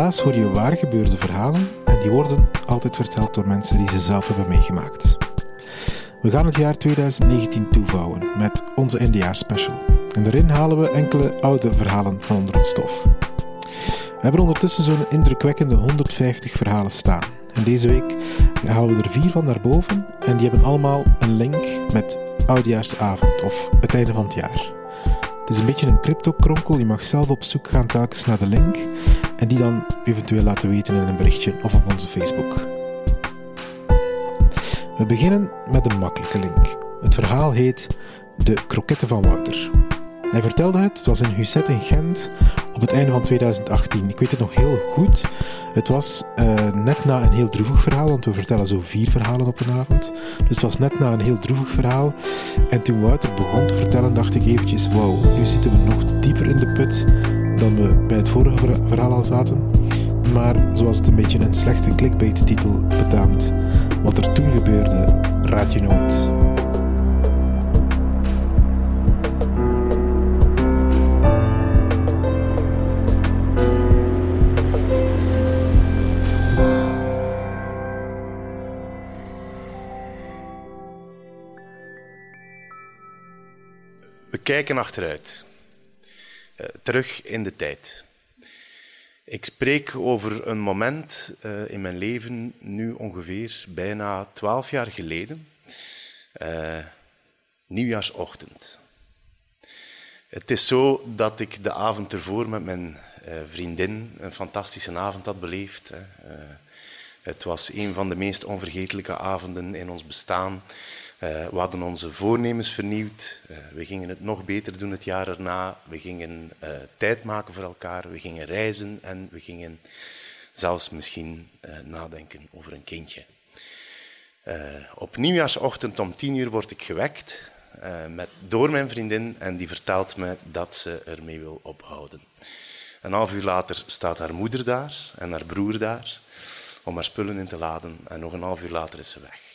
In Relaas hoor je waar gebeurde verhalen en die worden altijd verteld door mensen die ze zelf hebben meegemaakt. We gaan het jaar 2019 toevouwen met onze eindejaarsspecial. En daarin halen we enkele oude verhalen van onder het stof. We hebben ondertussen zo'n indrukwekkende 150 verhalen staan. En deze week halen we er vier van naar boven en die hebben allemaal een link met Oudjaarsavond of het einde van het jaar. Het is een beetje een crypto-kronkel. Je mag zelf op zoek gaan telkens naar de link en die dan eventueel laten weten in een berichtje of op onze Facebook. We beginnen met een makkelijke link. Het verhaal heet De Kroketten van Wouter. Hij vertelde het, het was in Husset in Gent op het einde van 2018. Ik weet het nog heel goed. Het was eh, net na een heel droevig verhaal, want we vertellen zo vier verhalen op een avond. Dus het was net na een heel droevig verhaal. En toen Wouter begon te vertellen, dacht ik eventjes, wauw, nu zitten we nog dieper in de put dan we bij het vorige verha- verhaal al zaten. Maar zoals het een beetje een slechte clickbait-titel betaamt, wat er toen gebeurde, raad je nooit. We kijken achteruit. Eh, terug in de tijd. Ik spreek over een moment eh, in mijn leven, nu ongeveer bijna twaalf jaar geleden. Eh, nieuwjaarsochtend. Het is zo dat ik de avond ervoor met mijn vriendin een fantastische avond had beleefd. Hè. Het was een van de meest onvergetelijke avonden in ons bestaan. Eh, we hadden onze voornemens vernieuwd. Eh, we gingen het nog beter doen het jaar erna. We gingen eh, tijd maken voor elkaar. We gingen reizen en we gingen zelfs misschien nadenken over een kindje. Op nieuwjaarsochtend om tien uur word ik gewekt met, door mijn vriendin en die vertelt me dat ze ermee wil ophouden. Een half uur later staat haar moeder daar en haar broer daar om haar spullen in te laden en nog een half uur later is ze weg.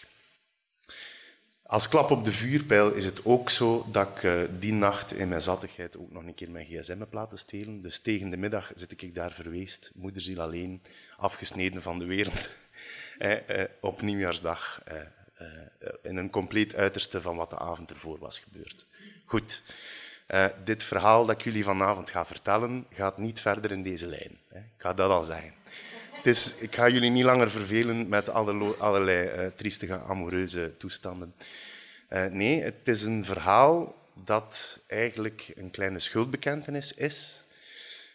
Als klap op de vuurpijl is het ook zo dat ik eh, die nacht in mijn zattigheid ook nog een keer mijn gsm heb laten stelen. Dus tegen de middag zit ik daar verweest, moederziel alleen, afgesneden van de wereld. Eh, op nieuwjaarsdag, eh, eh, in een compleet uiterste van wat de avond ervoor was gebeurd. Goed, Eh, dit verhaal dat ik jullie vanavond ga vertellen, gaat niet verder in deze lijn. Hè. Ik ga dat al zeggen. Ik ga jullie niet langer vervelen met alle, allerlei eh, triestige, amoureuze toestanden. Eh, nee, het is een verhaal dat eigenlijk een kleine schuldbekentenis is,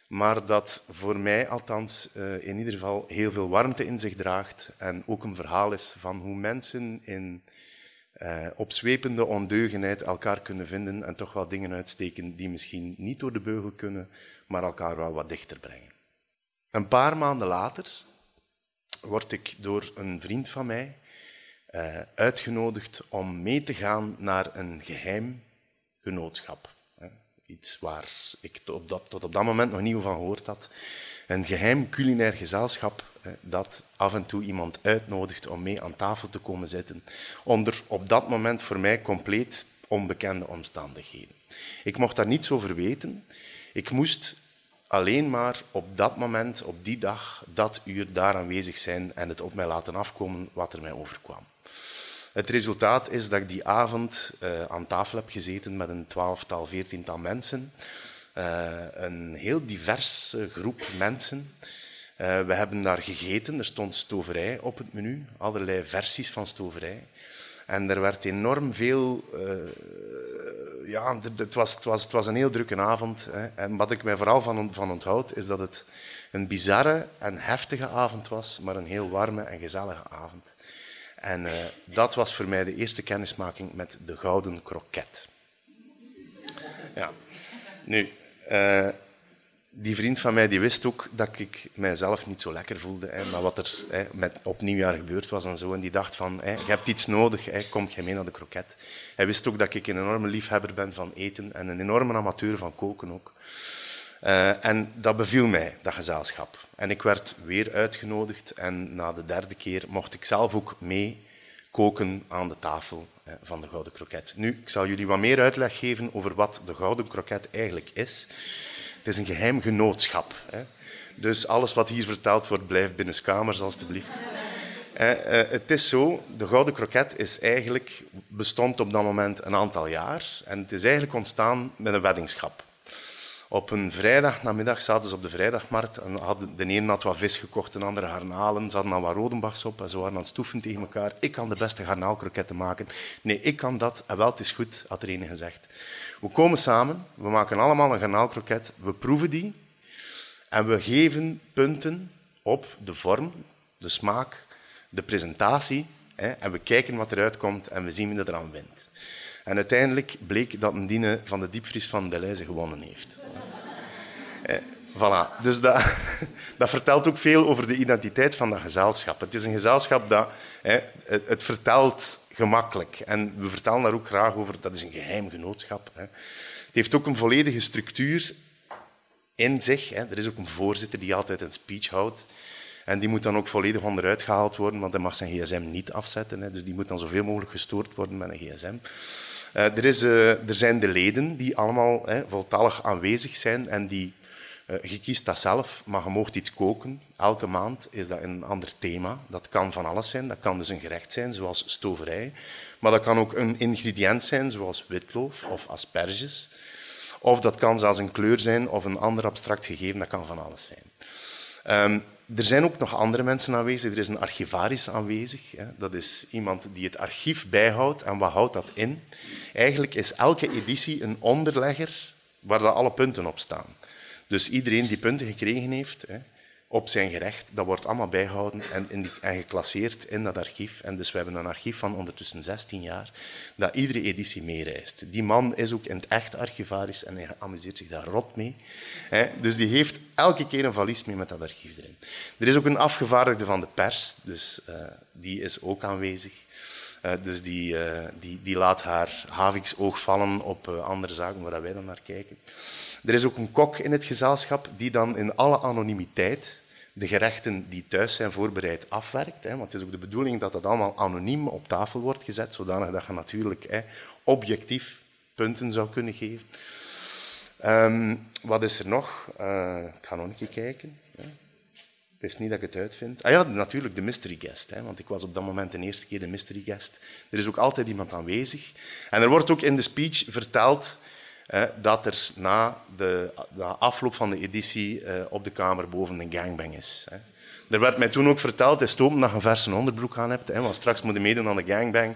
maar dat voor mij althans eh, in ieder geval heel veel warmte in zich draagt en ook een verhaal is van hoe mensen in eh, opzwepende ondeugenheid elkaar kunnen vinden en toch wel dingen uitsteken die misschien niet door de beugel kunnen, maar elkaar wel wat dichter brengen. Een paar maanden later word ik door een vriend van mij eh, uitgenodigd om mee te gaan naar een geheim genootschap. Iets waar ik tot op, dat, tot op dat moment nog niet van gehoord had. Een geheim culinair gezelschap dat af en toe iemand uitnodigt om mee aan tafel te komen zitten, onder op dat moment voor mij compleet onbekende omstandigheden. Ik mocht daar niets over weten. Ik moest alleen maar op dat moment, op die dag, dat uur daar aanwezig zijn en het op mij laten afkomen wat er mij overkwam. Het resultaat is dat ik die avond eh, aan tafel heb gezeten met een twaalftal, veertiental mensen. Eh, een heel diverse groep mensen. Eh, we hebben daar gegeten. Er stond stoverij op het menu, allerlei versies van stoverij. En er werd enorm veel. Ja, het, was, het, was, het was een heel drukke avond. Hè. En wat ik mij vooral van, van onthoud, is dat het een bizarre en heftige avond was, maar een heel warme en gezellige avond. En eh, dat was voor mij de eerste kennismaking met de gouden kroket. Ja. Nu, eh, die vriend van mij die wist ook dat ik mijzelf niet zo lekker voelde. Hè, maar wat er hè, met, op nieuwjaar gebeurd was en zo. En die dacht van, hè, je hebt iets nodig, hè, kom jij mee naar de kroket. Hij wist ook dat ik een enorme liefhebber ben van eten en een enorme amateur van koken ook. Eh, en dat beviel mij, dat gezelschap. En ik werd weer uitgenodigd en na de derde keer mocht ik zelf ook mee koken aan de tafel van de Gouden Kroket. Nu, ik zal jullie wat meer uitleg geven over wat de Gouden Kroket eigenlijk is. Het is een geheim genootschap. Hè. Dus alles wat hier verteld wordt, blijft binnenskamers, alstublieft. Eh, eh, het is zo, de Gouden Kroket is eigenlijk, bestond op dat moment een aantal jaar. En het is eigenlijk ontstaan met een weddingschap. Op een vrijdag namiddag zaten ze op de vrijdagmarkt en hadden, de ene had wat vis gekocht, de andere garnalen. Ze hadden dan wat rodenbachs op en ze waren aan stoeven tegen elkaar. Ik kan de beste garnaalkroketten maken. Nee, ik kan dat. En wel, het is goed, had er ene gezegd. We komen samen, we maken allemaal een garnaalkroket, we proeven die en we geven punten op de vorm, de smaak, de presentatie. Hè, en we kijken wat eruit komt en we zien wie er eraan wint. En uiteindelijk bleek dat een van de diepvries van Deleuze gewonnen heeft. Eh, voilà. Dus dat, dat vertelt ook veel over de identiteit van dat gezelschap. Het is een gezelschap dat hè, het vertelt gemakkelijk. En we vertellen daar ook graag over, dat is een geheim genootschap. Hè. Het heeft ook een volledige structuur in zich. Hè. Er is ook een voorzitter die altijd een speech houdt. En die moet dan ook volledig onderuit gehaald worden, want hij mag zijn gsm niet afzetten. Hè. Dus die moet dan zoveel mogelijk gestoord worden met een gsm. Eh, er, is, eh, er zijn de leden die allemaal hè, voltallig aanwezig zijn en die je kiest dat zelf, maar je mag iets koken. Elke maand is dat een ander thema. Dat kan van alles zijn. Dat kan dus een gerecht zijn, zoals stoverij. Maar dat kan ook een ingrediënt zijn, zoals witloof of asperges. Of dat kan zelfs een kleur zijn of een ander abstract gegeven. Dat kan van alles zijn. Ehm, er zijn ook nog andere mensen aanwezig. Er is een archivaris aanwezig. Dat is iemand die het archief bijhoudt. En wat houdt dat in? Eigenlijk is elke editie een onderlegger waar alle punten op staan. Dus iedereen die punten gekregen heeft hè, op zijn gerecht, dat wordt allemaal bijgehouden en, in die- geclasseerd in dat archief. En dus we hebben een archief van ondertussen 16 jaar, dat iedere editie meereist. Die man is ook in het echt archivaris en hij amuseert zich daar rot mee. Hè. Dus die heeft elke keer een valies mee met dat archief erin. Er is ook een afgevaardigde van de pers, dus eh, die is ook aanwezig. Eh, dus die, eh, die, die laat haar haviksoog vallen op andere zaken waar wij dan naar kijken. Er is ook een kok in het gezelschap die dan in alle anonimiteit de gerechten die thuis zijn voorbereid afwerkt. Hè, want het is ook de bedoeling dat dat allemaal anoniem op tafel wordt gezet, zodanig dat je natuurlijk hè, objectief punten zou kunnen geven. Ehm, wat is er nog? Eh, ik ga nog een keer kijken. hè. Het niet dat ik het uitvind. Ah ja, natuurlijk de mystery guest. Hè, want ik was op dat moment de eerste keer de mystery guest. Er is ook altijd iemand aanwezig. En er wordt ook in de speech verteld dat er na de, de afloop van de editie eh, op de kamer boven een gangbang is. Er werd mij toen ook verteld, stoom dat je een verse onderbroek aan hebt, hè, want straks moet je meedoen aan de gangbang.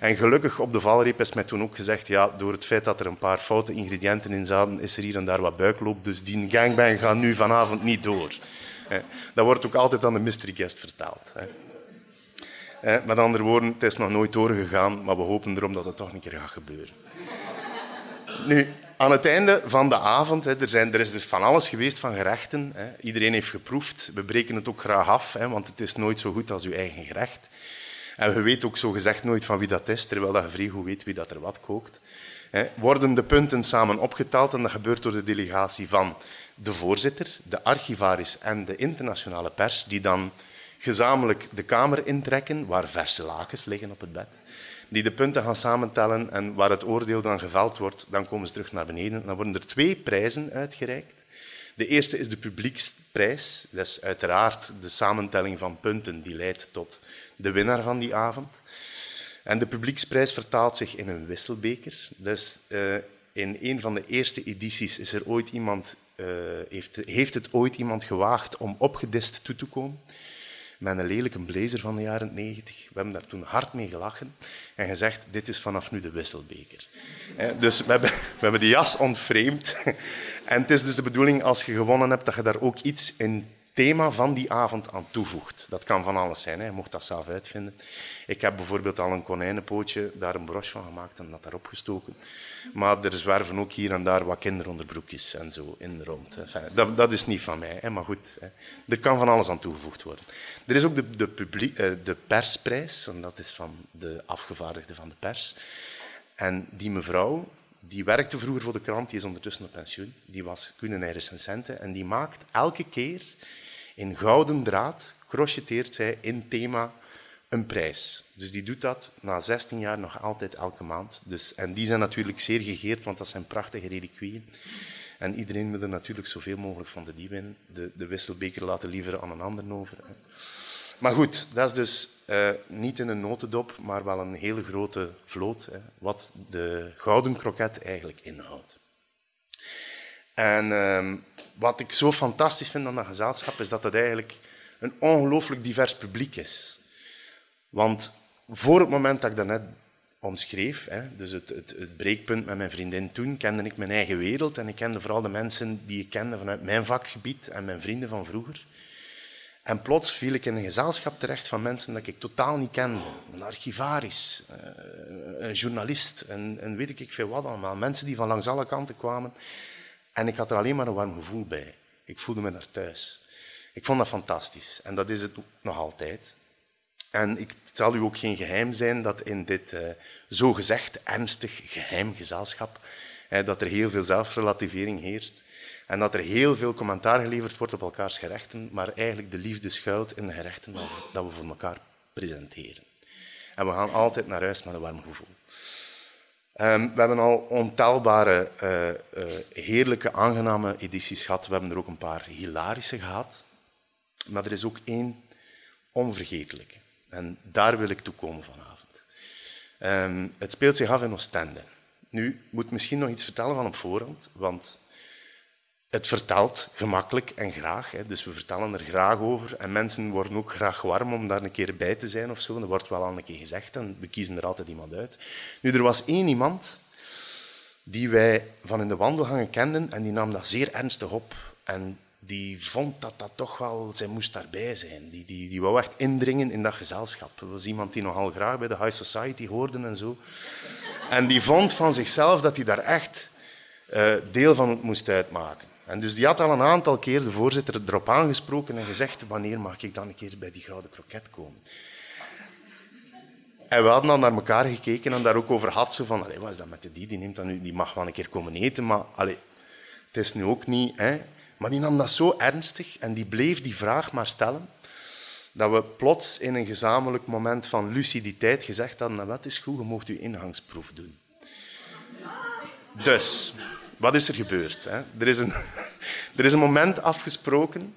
En gelukkig op de valreep is mij toen ook gezegd, ja, door het feit dat er een paar foute ingrediënten in zaten, is er hier en daar wat buikloop, dus die gangbang gaat nu vanavond niet door. Dat wordt ook altijd aan de mystery guest verteld. Hè, Met andere woorden, het is nog nooit doorgegaan, maar we hopen erom dat het toch een keer gaat gebeuren. Nu, aan het einde van de avond, er, zijn, er is dus van alles geweest van gerechten. Iedereen heeft geproefd. We breken het ook graag af, want het is nooit zo goed als uw eigen gerecht. En we weten ook zo gezegd nooit van wie dat is, terwijl dat je vrij goed weet wie dat er wat kookt. Worden de punten samen opgeteld en dat gebeurt door de delegatie van de voorzitter, de archivaris en de internationale pers, die dan gezamenlijk de kamer intrekken, waar verse lakens liggen op het bed die de punten gaan samentellen en waar het oordeel dan geveld wordt, dan komen ze terug naar beneden. Dan worden er twee prijzen uitgereikt. De eerste is de publieksprijs. Dat is uiteraard de samentelling van punten die leidt tot de winnaar van die avond. En de publieksprijs vertaalt zich in een wisselbeker. Dus eh, in een van de eerste edities is er ooit iemand, eh, heeft, heeft het ooit iemand gewaagd om opgedist toe te komen met een lelijke blazer van de jaren 90. We hebben daar toen hard mee gelachen en gezegd, dit is vanaf nu de wisselbeker. Dus we hebben, we hebben die jas ontvreemd. En het is dus de bedoeling, als je gewonnen hebt, dat je daar ook iets in thema van die avond aan toevoegt. Dat kan van alles zijn, hè. je mocht dat zelf uitvinden. Ik heb bijvoorbeeld al een konijnenpootje, daar een broche van gemaakt en dat daarop gestoken. Maar er zwerven ook hier en daar wat kinderonderbroekjes en zo in rond. Enfin, dat, dat, is niet van mij, hè. maar goed. Hè. Er kan van alles aan toegevoegd worden. Er is ook de, de, publiek, eh, de persprijs, en dat is van de afgevaardigde van de pers. En die mevrouw, die werkte vroeger voor de krant, die is ondertussen op pensioen. Die was culinaire recensente en die maakt elke keer in gouden draad, crocheteert zij in thema een prijs. Dus die doet dat na 16 jaar nog altijd elke maand. Dus, en die zijn natuurlijk zeer gegeerd, want dat zijn prachtige reliquieën. En iedereen wil er natuurlijk zoveel mogelijk van de die winnen. De, de wisselbeker laten liever aan een ander over. Maar goed, dat is dus uh, niet in een notendop, maar wel een hele grote vloot, hè, wat de gouden kroket eigenlijk inhoudt. En uh, wat ik zo fantastisch vind aan dat gezelschap, is dat het eigenlijk een ongelooflijk divers publiek is. Want voor het moment dat ik dat net omschreef, hè, dus het, het, het, breekpunt met mijn vriendin toen, kende ik mijn eigen wereld en ik kende vooral de mensen die ik kende vanuit mijn vakgebied en mijn vrienden van vroeger. En plots viel ik in een gezelschap terecht van mensen dat ik totaal niet kende. Een archivaris, eh, een journalist en, en weet ik veel wat allemaal. Mensen die van langs alle kanten kwamen. En ik had er alleen maar een warm gevoel bij. Ik voelde me daar thuis. Ik vond dat fantastisch. En dat is het nog altijd. En ik, het zal u ook geen geheim zijn dat in dit uh, zogezegd ernstig geheim gezelschap, dat er heel veel zelfrelativering heerst. En dat er heel veel commentaar geleverd wordt op elkaars gerechten, maar eigenlijk de liefde schuilt in de gerechten dat we voor elkaar presenteren. En we gaan altijd naar huis met een warm gevoel. Um, we hebben al ontelbare, uh, uh, heerlijke, aangename edities gehad. We hebben er ook een paar hilarische gehad. Maar er is ook één onvergetelijke. En daar wil ik toe komen vanavond. Um, het speelt zich af in Oostende. Nu, ik moet misschien nog iets vertellen van op voorhand, want het vertelt gemakkelijk en graag. Hè. Dus we vertellen er graag over. En mensen worden ook graag warm om daar een keer bij te zijn of zo. Dat wordt wel al een keer gezegd en we kiezen er altijd iemand uit. Nu, er was één iemand die wij van in de wandelgangen kenden en die nam dat zeer ernstig op. En die vond dat dat toch wel, zij moest daarbij zijn. Die, die, die wou echt indringen in dat gezelschap. Dat was iemand die nogal graag bij de high society hoorde en zo. En die vond van zichzelf dat hij daar echt uh, deel van moest uitmaken. En dus die had al een aantal keer de voorzitter erop aangesproken en gezegd wanneer mag ik dan een keer bij die gouden kroket komen. En we hadden dan naar elkaar gekeken en daar ook over had ze van, wat is dat met die, die, neemt dan nu, die mag wel een keer komen eten, maar het is nu ook niet... Hè. Maar die nam dat zo ernstig en die bleef die vraag maar stellen, dat we plots in een gezamenlijk moment van luciditeit gezegd hadden, nou, wat is goed, je mocht uw ingangsproef doen. Dus, wat is er gebeurd? Hè? Er, is een, er is een moment afgesproken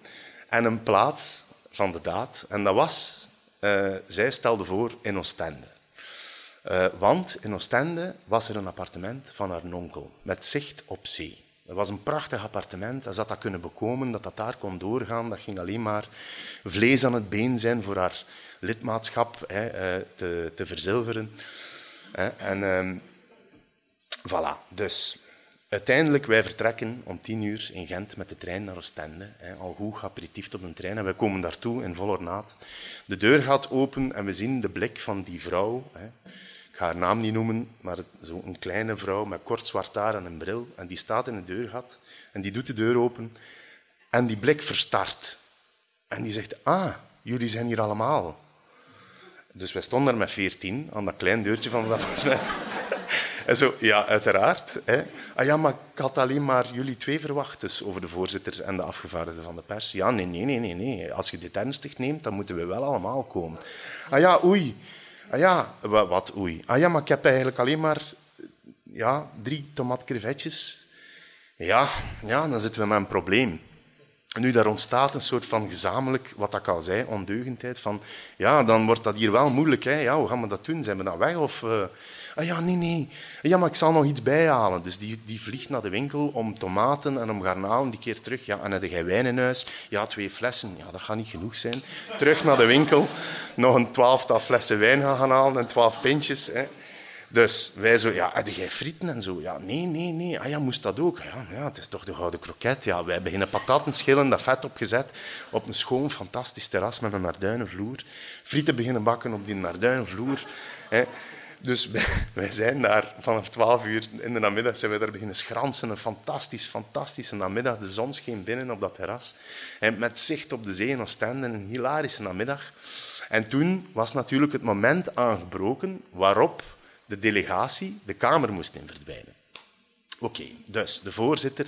en een plaats van de daad. En dat was, uh, zij stelde voor in Oostende. Uh, want in Oostende was er een appartement van haar onkel met zicht op zee. Dat was een prachtig appartement. Als dat dat kunnen bekomen, dat dat daar kon doorgaan, dat ging alleen maar vlees aan het been zijn voor haar lidmaatschap hè, uh, te, te, verzilveren. En uh, voilà, dus Uiteindelijk, wij vertrekken om tien uur in Gent met de trein naar Oostende. Al goed aperitief op een trein en wij komen daartoe in vol ornaat. De deur gaat open en we zien de blik van die vrouw. Ik ga haar naam niet noemen, maar zo'n kleine vrouw met kort zwart haar en een bril. En die staat in de deurgat en die doet de deur open en die blik verstart. En die zegt, ah, jullie zijn hier allemaal. Dus wij stonden daar met veertien aan dat klein deurtje van dat ja, uiteraard. Hè. Ah ja, maar ik had alleen maar jullie twee verwacht, dus over de voorzitter en de afgevaardigde van de pers. Ja, nee, nee, nee, nee, nee. Als je dit ernstig neemt, dan moeten we wel allemaal komen. Ah ja, oei. Ah ja, wat oei? Ah ja, maar ik heb eigenlijk alleen maar ja, drie tomatkrevetjes. Ja, ja, dan zitten we met een probleem. Nu, daar ontstaat een soort van gezamenlijk, wat ik al zei, ondeugendheid. Van, ja, dan wordt dat hier wel moeilijk. Hè? Ja, hoe gaan we dat doen? Zijn we dan weg? Of, uh, Ah ja, nee, nee. Ja, maar ik zal nog iets bijhalen. Dus die, die vliegt naar de winkel om tomaten en om garnalen. Die keer terug. Ja, en heb jij wijn in huis? Ja, twee flessen. Ja, dat gaat niet genoeg zijn. Terug naar de winkel. Nog een twaalftal flessen wijn gaan halen en twaalf pintjes. Hè. Dus wij zo, ja, heb jij frieten en zo? Ja, nee, nee, nee. Ah ja, moest dat ook? Ja, ja het is toch de gouden kroket. Ja, wij beginnen pataten schillen, dat vet opgezet op een schoon, fantastisch terras met een narduinenvloer. Frieten beginnen bakken op die narduinenvloer. Hè. Dus wij, wij zijn daar vanaf 12 uur in de namiddag zijn we daar beginnen schransen. Een fantastisch, fantastische namiddag. De zon scheen binnen op dat terras. En met zicht op de zee in Oostende. Een hilarische namiddag. En toen was natuurlijk het moment aangebroken waarop de delegatie de Kamer moest in verdwijnen. Oké, dus de voorzitter,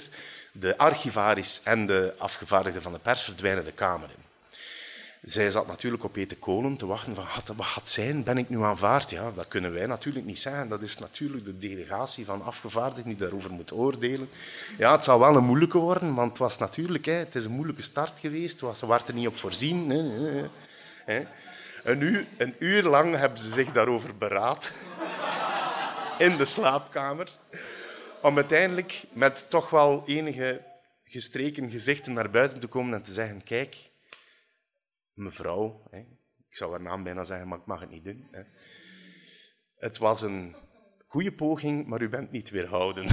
de archivaris en de afgevaardigde van de pers verdwijnen de Kamer in. Zij zat natuurlijk op eten kolen te wachten van wat gaat zijn, ben ik nu aanvaard? Ja, dat kunnen wij natuurlijk niet zeggen. Dat is natuurlijk de delegatie van afgevaardigden die daarover moet oordelen. Ja, het zal wel een moeilijke worden, want het was natuurlijk, hè, het is een moeilijke start geweest. Ze waren er niet op voorzien. Hè. Een, uur, een uur lang hebben ze zich daarover beraad in de slaapkamer. Om uiteindelijk met toch wel enige gestreken gezichten naar buiten te komen en te zeggen: Kijk, mevrouw, hè, ik zou haar naam bijna zeggen, maar ik mag het niet doen. Hè. Het was een goede poging, maar u bent niet weerhouden.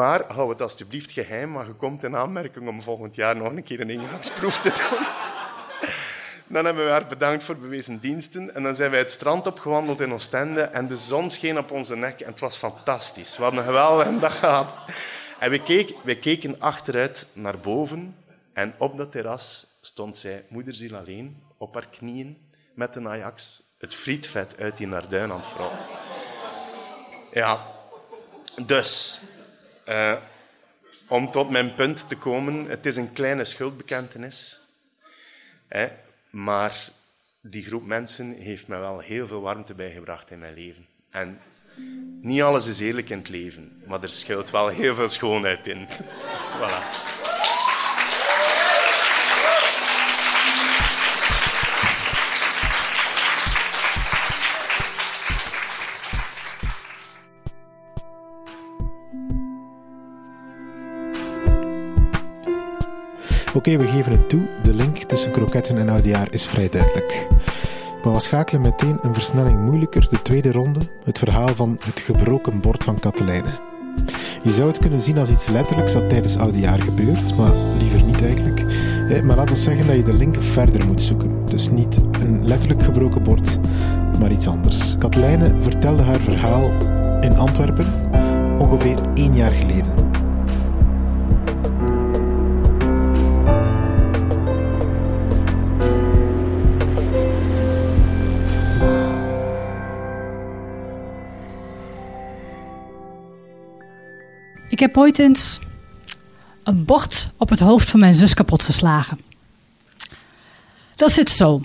maar hou het alsjeblieft geheim, maar je komt in aanmerking om volgend jaar nog een keer een ingangsproef te doen. Dan hebben we haar bedankt voor bewezen diensten. En dan zijn wij het strand opgewandeld in Oostende. En de zon scheen op onze nek. En het was fantastisch. We hadden een geweldige dag gehad. En we, keken, we keken achteruit naar boven. En op dat terras stond zij, moederziel alleen, op haar knieën met een Ajax. Het frietvet uit die Narduin aan. Ja, dus... Uh, om tot mijn punt te komen, het is een kleine schuldbekentenis. Hè? Maar die groep mensen heeft me wel heel veel warmte bijgebracht in mijn leven. En niet alles is eerlijk in het leven, maar er schuilt wel heel veel schoonheid in. voilà. Oké, we geven het toe. De link tussen kroketten en oudejaar is vrij duidelijk. Maar we schakelen meteen een versnelling moeilijker, de tweede ronde, het verhaal van het gebroken bord van Katelijne. Je zou het kunnen zien als iets letterlijks dat tijdens oudejaar gebeurt, maar liever niet eigenlijk. Eh, maar laat ons zeggen dat je de link verder moet zoeken. Dus niet een letterlijk gebroken bord, maar iets anders. Katelijne vertelde haar verhaal in Antwerpen ongeveer één jaar geleden. Heb ooit eens een bord op het hoofd van mijn zus kapot geslagen. Dat zit zo.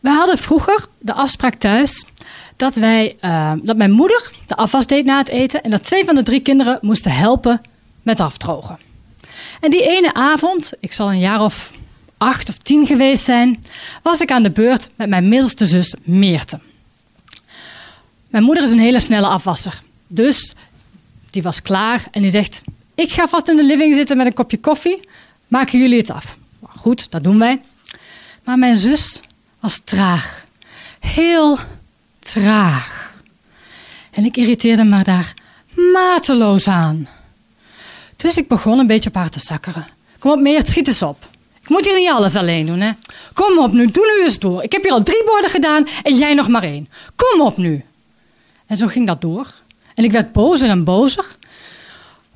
We hadden vroeger de afspraak thuis dat, wij, uh, dat mijn moeder de afwas deed na het eten en dat twee van de drie kinderen moesten helpen met afdrogen. En die ene avond, ik zal een jaar of acht of tien geweest zijn, was ik aan de beurt met mijn middelste zus Meerte. Mijn moeder is een hele snelle afwasser. Dus die was klaar en die zegt: Ik ga vast in de living zitten met een kopje koffie. Maken jullie het af? Goed, dat doen wij. Maar mijn zus was traag. Heel traag. En ik irriteerde me daar mateloos aan. Dus ik begon een beetje op haar te zakkeren. Kom op, Meert, schiet eens op. Ik moet hier niet alles alleen doen, hè. Kom op nu, doe nu eens door. Ik heb hier al drie borden gedaan en jij nog maar één. Kom op nu. En zo ging dat door. En ik werd bozer en bozer.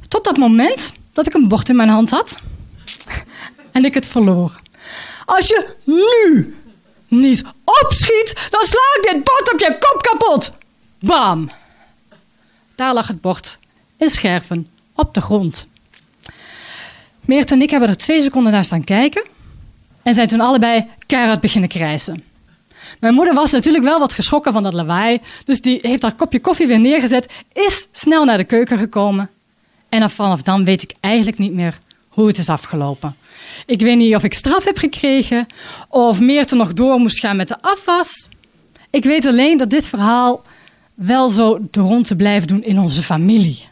Tot dat moment dat ik een bord in mijn hand had. En ik het verloor. Als je nu niet opschiet, dan sla ik dit bord op je kop kapot. Bam! Daar lag het bord in scherven op de grond. Meert en ik hebben er twee seconden naar staan kijken en zijn toen allebei keihard beginnen krijsen. Mijn moeder was natuurlijk wel wat geschrokken van dat lawaai, dus die heeft haar kopje koffie weer neergezet, is snel naar de keuken gekomen. En vanaf dan weet ik eigenlijk niet meer hoe het is afgelopen. Ik weet niet of ik straf heb gekregen of Meerte nog door moest gaan met de afwas. Ik weet alleen dat dit verhaal wel zo de rond te blijven doen in onze familie.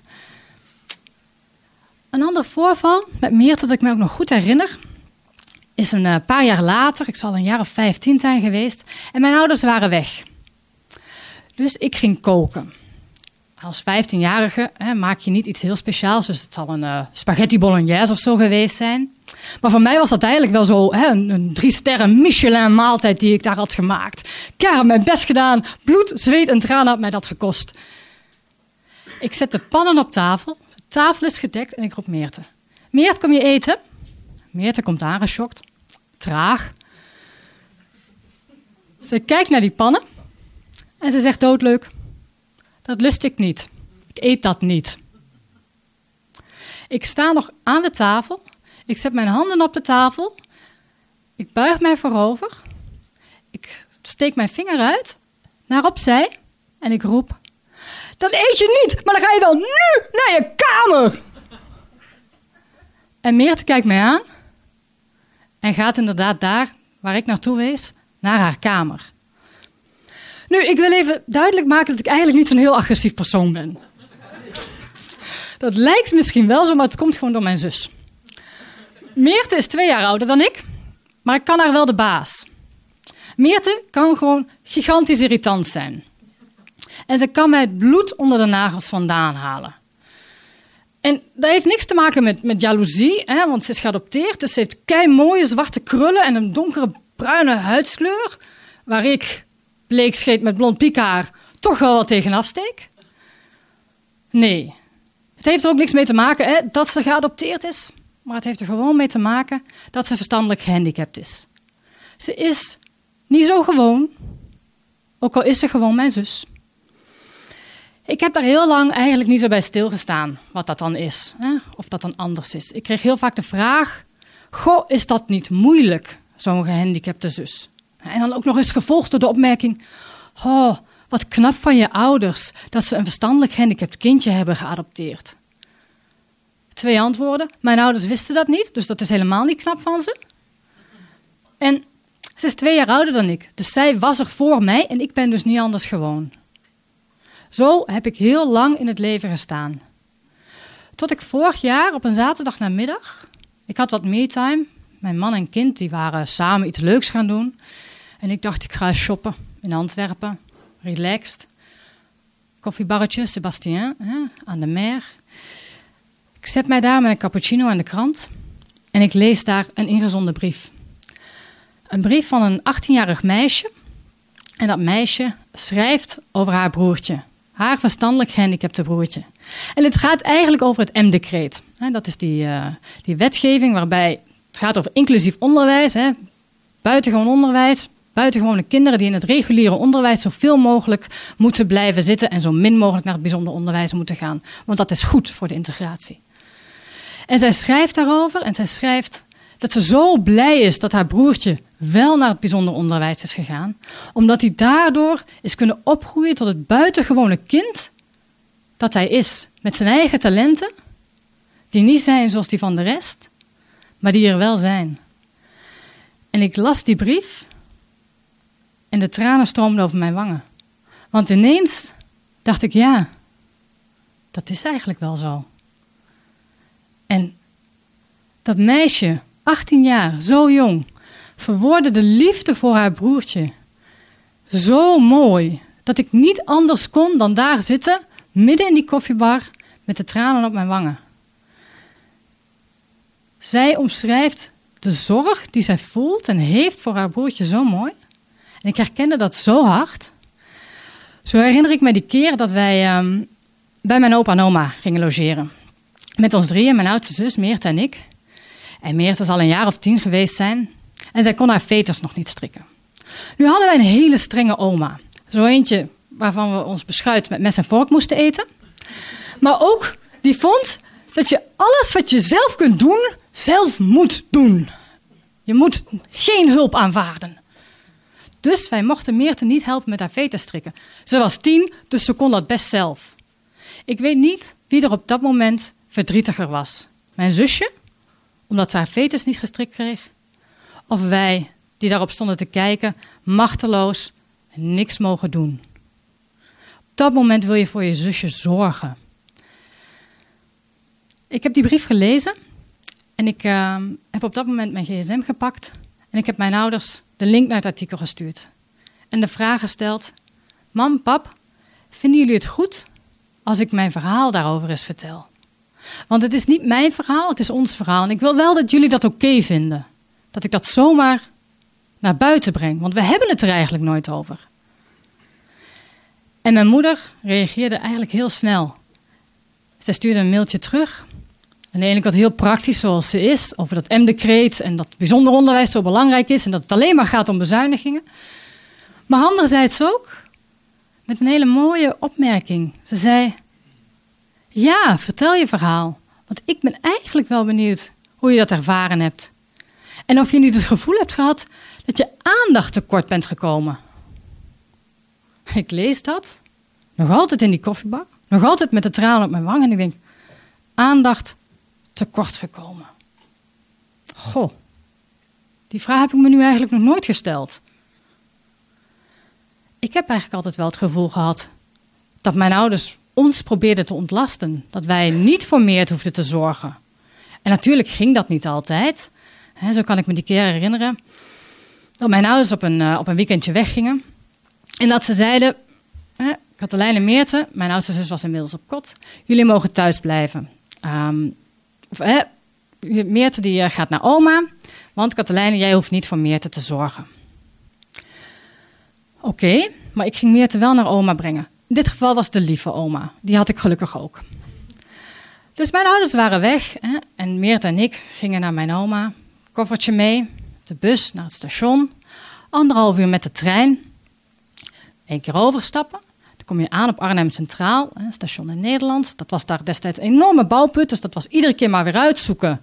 Een ander voorval met Meerte dat ik me ook nog goed herinner, is een eh, paar jaar later, ik zal een jaar of vijftien zijn geweest, en mijn ouders waren weg. Dus ik ging koken. Als 15-jarige maak je niet iets heel speciaals, dus het zal een uh, spaghetti bolognese of zo geweest zijn. Maar voor mij was dat eigenlijk wel zo hè, een, een drie sterren Michelin maaltijd die ik daar had gemaakt. Ik heb mijn best gedaan, bloed, zweet en tranen had mij dat gekost. Ik zet de pannen op tafel, de tafel is gedekt en ik roep Meerte. Meert, kom je eten? Meerte komt aangeschokt, traag. Ze kijkt naar die pannen en ze zegt doodleuk, dat lust ik niet. Ik eet dat niet. Ik sta nog aan de tafel. Ik zet mijn handen op de tafel. Ik buig mij voorover. Ik steek mijn vinger uit naar opzij en ik roep: Dat eet je niet, maar dan ga je wel nu naar je kamer. En Meerte kijkt mij aan en gaat inderdaad daar waar ik naartoe wees, naar haar kamer. Nu, ik wil even duidelijk maken dat ik eigenlijk niet zo'n heel agressief persoon ben. Dat lijkt misschien wel zo, maar het komt gewoon door mijn zus. Meerte is twee jaar ouder dan ik, maar ik kan haar wel de baas. Meerte kan gewoon gigantisch irritant zijn. En ze kan mij het bloed onder de nagels vandaan halen. En dat heeft niks te maken met, met jaloezie, hè, want ze is geadopteerd. Dus ze heeft kei mooie zwarte krullen en een donkere bruine huidskleur. Waar ik bleekscheet met blond piekhaar toch wel wat tegen afsteek? Nee. Het heeft er ook niks mee te maken hè, dat ze geadopteerd is. Maar het heeft er gewoon mee te maken dat ze verstandelijk gehandicapt is. Ze is niet zo gewoon, ook al is ze gewoon mijn zus. Ik heb daar heel lang eigenlijk niet zo bij stilgestaan wat dat dan is, hè? of dat dan anders is. Ik kreeg heel vaak de vraag: Goh, is dat niet moeilijk, zo'n gehandicapte zus? En dan ook nog eens gevolgd door de opmerking: Oh, wat knap van je ouders dat ze een verstandelijk gehandicapt kindje hebben geadopteerd. Twee antwoorden. Mijn ouders wisten dat niet, dus dat is helemaal niet knap van ze. En ze is twee jaar ouder dan ik, dus zij was er voor mij en ik ben dus niet anders gewoon. Zo heb ik heel lang in het leven gestaan. Tot ik vorig jaar op een zaterdag namiddag, ik had wat me-time, mijn man en kind die waren samen iets leuks gaan doen. En ik dacht, ik ga shoppen in Antwerpen, relaxed. Koffiebarretje, Sebastien, hè, aan de mer. Ik zet mij daar met een cappuccino aan de krant en ik lees daar een ingezonden brief. Een brief van een 18-jarig meisje. En dat meisje schrijft over haar broertje, haar verstandelijk gehandicapte broertje. En het gaat eigenlijk over het M-decreet. Dat is die, uh, die wetgeving waarbij het gaat over inclusief onderwijs, hè, buitengewoon onderwijs, buitengewone kinderen die in het reguliere onderwijs zoveel mogelijk moeten blijven zitten en zo min mogelijk naar het bijzonder onderwijs moeten gaan. Want dat is goed voor de integratie. En zij schrijft daarover en zij schrijft dat ze zo blij is dat haar broertje wel naar het bijzonder onderwijs is gegaan, omdat hij daardoor is kunnen opgroeien tot het buitengewone kind dat hij is, met zijn eigen talenten, die niet zijn zoals die van de rest, maar die er wel zijn. En ik las die brief en de tranen stroomden over mijn wangen. Want ineens dacht ik, ja, dat is eigenlijk wel zo. En dat meisje, 18 jaar, zo jong, verwoordde de liefde voor haar broertje zo mooi dat ik niet anders kon dan daar zitten, midden in die koffiebar, met de tranen op mijn wangen. Zij omschrijft de zorg die zij voelt en heeft voor haar broertje zo mooi. En ik herkende dat zo hard. Zo herinner ik me die keer dat wij ehm, bij mijn opa en oma gingen logeren. Met ons drieën, mijn oudste zus, Meert en ik. En Meert zal een jaar of tien geweest zijn. En zij kon haar veters nog niet strikken. Nu hadden wij een hele strenge oma. Zo eentje waarvan we ons beschuit met mes en vork moesten eten. Maar ook die vond dat je alles wat je zelf kunt doen, zelf moet doen. Je moet geen hulp aanvaarden. Dus wij mochten Meerte niet helpen met haar veters strikken. Ze was tien, dus ze kon dat best zelf. Ik weet niet wie er op dat moment verdrietiger was. Mijn zusje, omdat ze haar veters niet gestrikt kreeg. Of wij, die daarop stonden te kijken, machteloos, niks mogen doen. Op dat moment wil je voor je zusje zorgen. Ik heb die brief gelezen en ik uh, heb op dat moment mijn gsm gepakt en ik heb mijn ouders de link naar het artikel gestuurd. En de vraag gesteld: Mam, pap, vinden jullie het goed als ik mijn verhaal daarover eens vertel? Want het is niet mijn verhaal, het is ons verhaal. En ik wil wel dat jullie dat oké vinden. Dat ik dat zomaar naar buiten breng. Want we hebben het er eigenlijk nooit over. En mijn moeder reageerde eigenlijk heel snel. Zij stuurde een mailtje terug. De ene kant heel praktisch zoals ze is, over dat M-decreet en dat bijzonder onderwijs zo belangrijk is en dat het alleen maar gaat om bezuinigingen. Maar anderzijds ook met een hele mooie opmerking. Ze zei: Ja, vertel je verhaal. Want ik ben eigenlijk wel benieuwd hoe je dat ervaren hebt. En of je niet het gevoel hebt gehad dat je aandacht tekort bent gekomen. Ik lees dat, nog altijd in die koffiebak, nog altijd met de tranen op mijn wang. En ik denk: aandacht tekort gekomen. Goh, die vraag heb ik me nu eigenlijk nog nooit gesteld. Ik heb eigenlijk altijd wel het gevoel gehad dat mijn ouders ons probeerden te ontlasten. Dat wij niet voor meer hoefden te zorgen. En natuurlijk ging dat niet altijd. zo kan ik me die keer herinneren. Dat mijn ouders op een, uh, op een weekendje weggingen. En dat ze zeiden: hè, Katelijn en Meerte, mijn oudste zus was inmiddels op kot. Jullie mogen thuis blijven. Um, of, Meerte die eh, gaat naar oma. Want Katelijne, jij hoeft niet voor Meerte te zorgen. Oké, maar ik ging Meerte wel naar oma brengen. In dit geval was de lieve oma. Die had ik gelukkig ook. Dus mijn ouders waren weg hè, en Meerte en ik gingen naar mijn oma. Koffertje mee, de bus naar het station. Anderhalf uur met de trein. Eén keer overstappen. Dan kom je aan op Arnhem Centraal, hè, station in Nederland. Dat was daar destijds een enorme bouwput, dus dat was iedere keer maar weer uitzoeken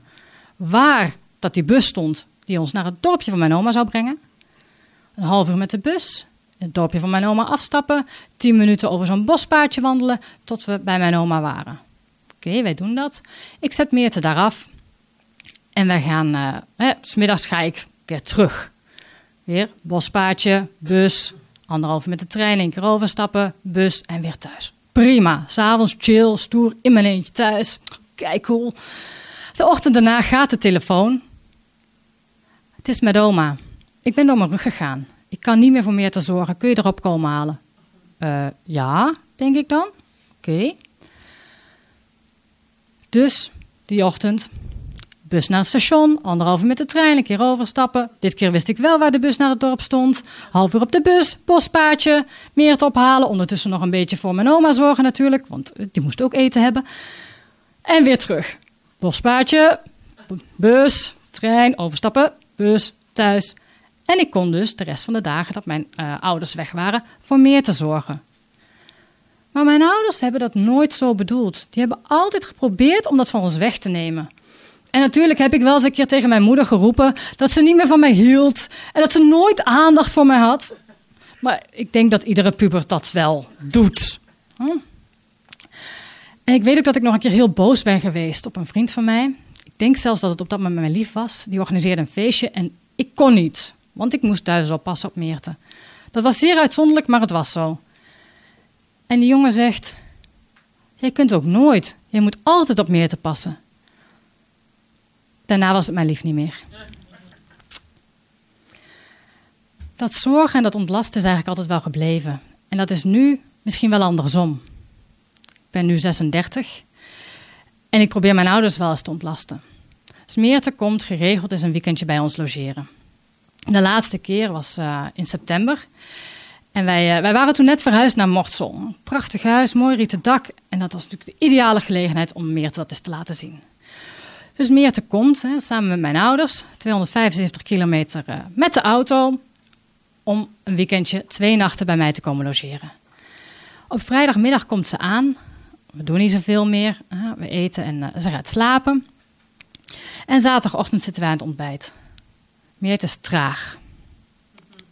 waar dat die bus stond die ons naar het dorpje van mijn oma zou brengen. Een half uur met de bus, het dorpje van mijn oma afstappen, tien minuten over zo'n bospaadje wandelen tot we bij mijn oma waren. Oké, wij doen dat. Ik zet Meerte daar af en wij gaan, uh, smiddags ga ik weer terug. Weer bospaadje, bus, anderhalf met de trein, één keer overstappen, bus en weer thuis. Prima, s'avonds chill, stoer, in mijn eentje thuis. Kijk, cool. De ochtend daarna gaat de telefoon. Het is met oma. Ik ben door mijn rug gegaan. Ik kan niet meer voor meer te zorgen. Kun je erop komen halen? Uh, ja, denk ik dan. Oké. Dus die ochtend, bus naar het station, anderhalf uur met de trein, een keer overstappen. Dit keer wist ik wel waar de bus naar het dorp stond. Half uur op de bus, bospaadje, meer te ophalen. Ondertussen nog een beetje voor mijn oma zorgen natuurlijk, want die moest ook eten hebben. En weer terug. Bospaadje, bus, trein, overstappen, bus, thuis. En ik kon dus de rest van de dagen dat mijn uh, ouders weg waren voor meer te zorgen. Maar mijn ouders hebben dat nooit zo bedoeld. Die hebben altijd geprobeerd om dat van ons weg te nemen. En natuurlijk heb ik wel eens een keer tegen mijn moeder geroepen dat ze niet meer van mij hield en dat ze nooit aandacht voor mij had. Maar ik denk dat iedere puber dat wel doet. Hm? En ik weet ook dat ik nog een keer heel boos ben geweest op een vriend van mij. Ik denk zelfs dat het op dat moment mijn lief was. Die organiseerde een feestje en ik kon niet, want ik moest thuis oppassen op Meerte. Dat was zeer uitzonderlijk, maar het was zo. En die jongen zegt: Jij kunt ook nooit. Je moet altijd op Meerte passen. Daarna was het mijn lief niet meer. Dat zorgen en dat ontlasten is eigenlijk altijd wel gebleven. En dat is nu misschien wel andersom. Ik ben nu 36 en ik probeer mijn ouders wel eens te ontlasten. Dus Meerte komt geregeld eens een weekendje bij ons logeren. De laatste keer was uh, in september. En wij, uh, wij waren toen net verhuisd naar Mortsel. Prachtig huis, mooi rieten dak. En dat was natuurlijk de ideale gelegenheid om Meerte dat eens te laten zien. Dus Meerte komt hè, samen met mijn ouders, 275 kilometer uh, met de auto, om een weekendje twee nachten bij mij te komen logeren. Op vrijdagmiddag komt ze aan. We doen niet zoveel meer. We eten en ze gaat slapen. En zaterdagochtend zitten wij aan het ontbijt. Meerte is traag.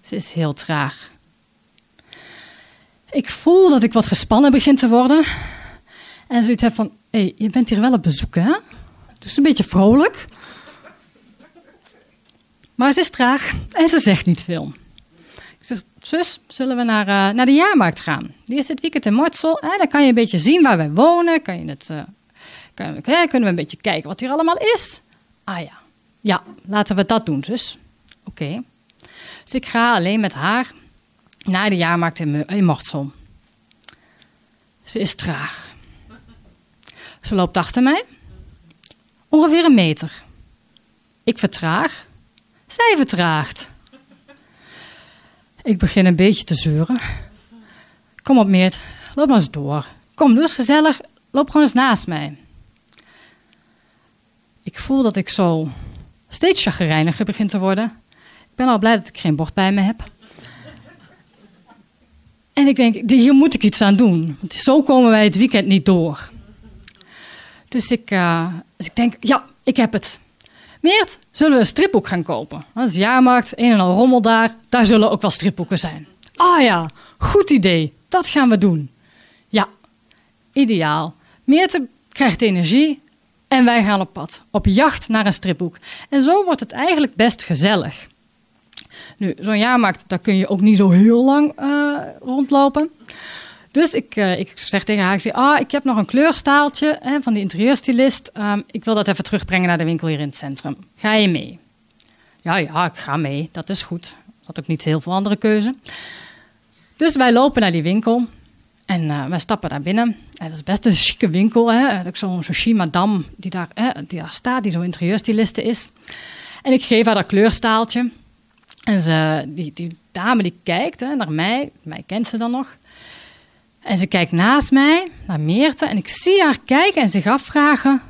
Ze is heel traag. Ik voel dat ik wat gespannen begin te worden. En zoiets heb van, hé, hey, je bent hier wel op bezoek, hè? Dus een beetje vrolijk. Maar ze is traag en ze zegt niet veel. Ik zeg, zus, zullen we naar, eh, naar de jaarmarkt gaan? Die is dit weekend in Mortsel. En dan kan je een beetje zien waar wij wonen. Kan je het, eh, kunnen we een beetje kijken wat hier allemaal is? Ah ja, ja, laten we dat doen, zus. Oké. Dus ik ga alleen met haar naar de jaarmarkt in, in. Ze is traag. Ze loopt achter mij. Ongeveer een meter. Ik vertraag. Zij vertraagt. Ik begin een beetje te zeuren. Kom op, Meert. Loop maar eens door. Kom, doe eens gezellig. Loop gewoon eens naast mij. Ik voel dat ik zo steeds chagrijniger begin te worden. Ik ben al blij dat ik geen bord bij me heb. En ik denk, hier moet ik iets aan doen. Want zo komen wij het weekend niet door. Dus ik, uh, dus ik denk, ja, ik heb het. Meert, zullen we een stripboek gaan kopen? Dat is jaarmarkt, een en al rommel daar. Daar zullen ook wel stripboeken zijn. Ah ja, goed idee. Dat gaan we doen. Ja, ideaal. Meerte krijgt energie en wij gaan op pad. Op jacht naar een stripboek. En zo wordt het eigenlijk best gezellig. Nu, zo'n jaarmarkt, daar kun je ook niet zo heel lang uh, rondlopen. Dus ik, uh, ik zeg tegen haar, ah, ik heb nog een kleurstaaltje hè, van die interieurstylist. Um, ik wil dat even terugbrengen naar de winkel hier in het centrum. Ga je mee? Ja, ja, ik ga mee. Dat is goed. Er had ook niet heel veel andere keuze. Dus wij lopen naar die winkel. En uh, wij stappen daar binnen. En dat is best een chique winkel. Hè? Zo'n zo madame die daar, hè, die staat, die zo'n interieurstyliste is. En ik geef haar dat kleurstaaltje. En ze, die, die dame die kijkt hè, naar mij, mij kent ze dan nog. En ze kijkt naast mij, naar Meerte, en ik zie haar kijken en zich afvragen: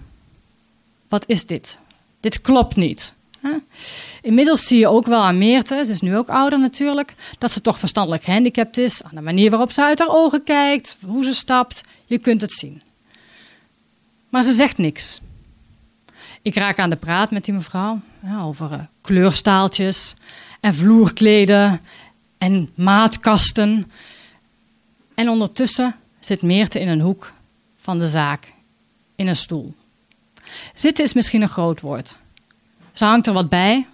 wat is dit? Dit klopt niet. Inmiddels zie je ook wel aan Meerte, ze is nu ook ouder natuurlijk, dat ze toch verstandelijk gehandicapt is. Aan de manier waarop ze uit haar ogen kijkt, hoe ze stapt, je kunt het zien. Maar ze zegt niks. Ik raak aan de praat met die mevrouw ja, over uh, kleurstaaltjes en vloerkleden en maatkasten. En ondertussen zit Meerte in een hoek van de zaak, in een stoel. Zitten is misschien een groot woord. Ze hangt er wat bij,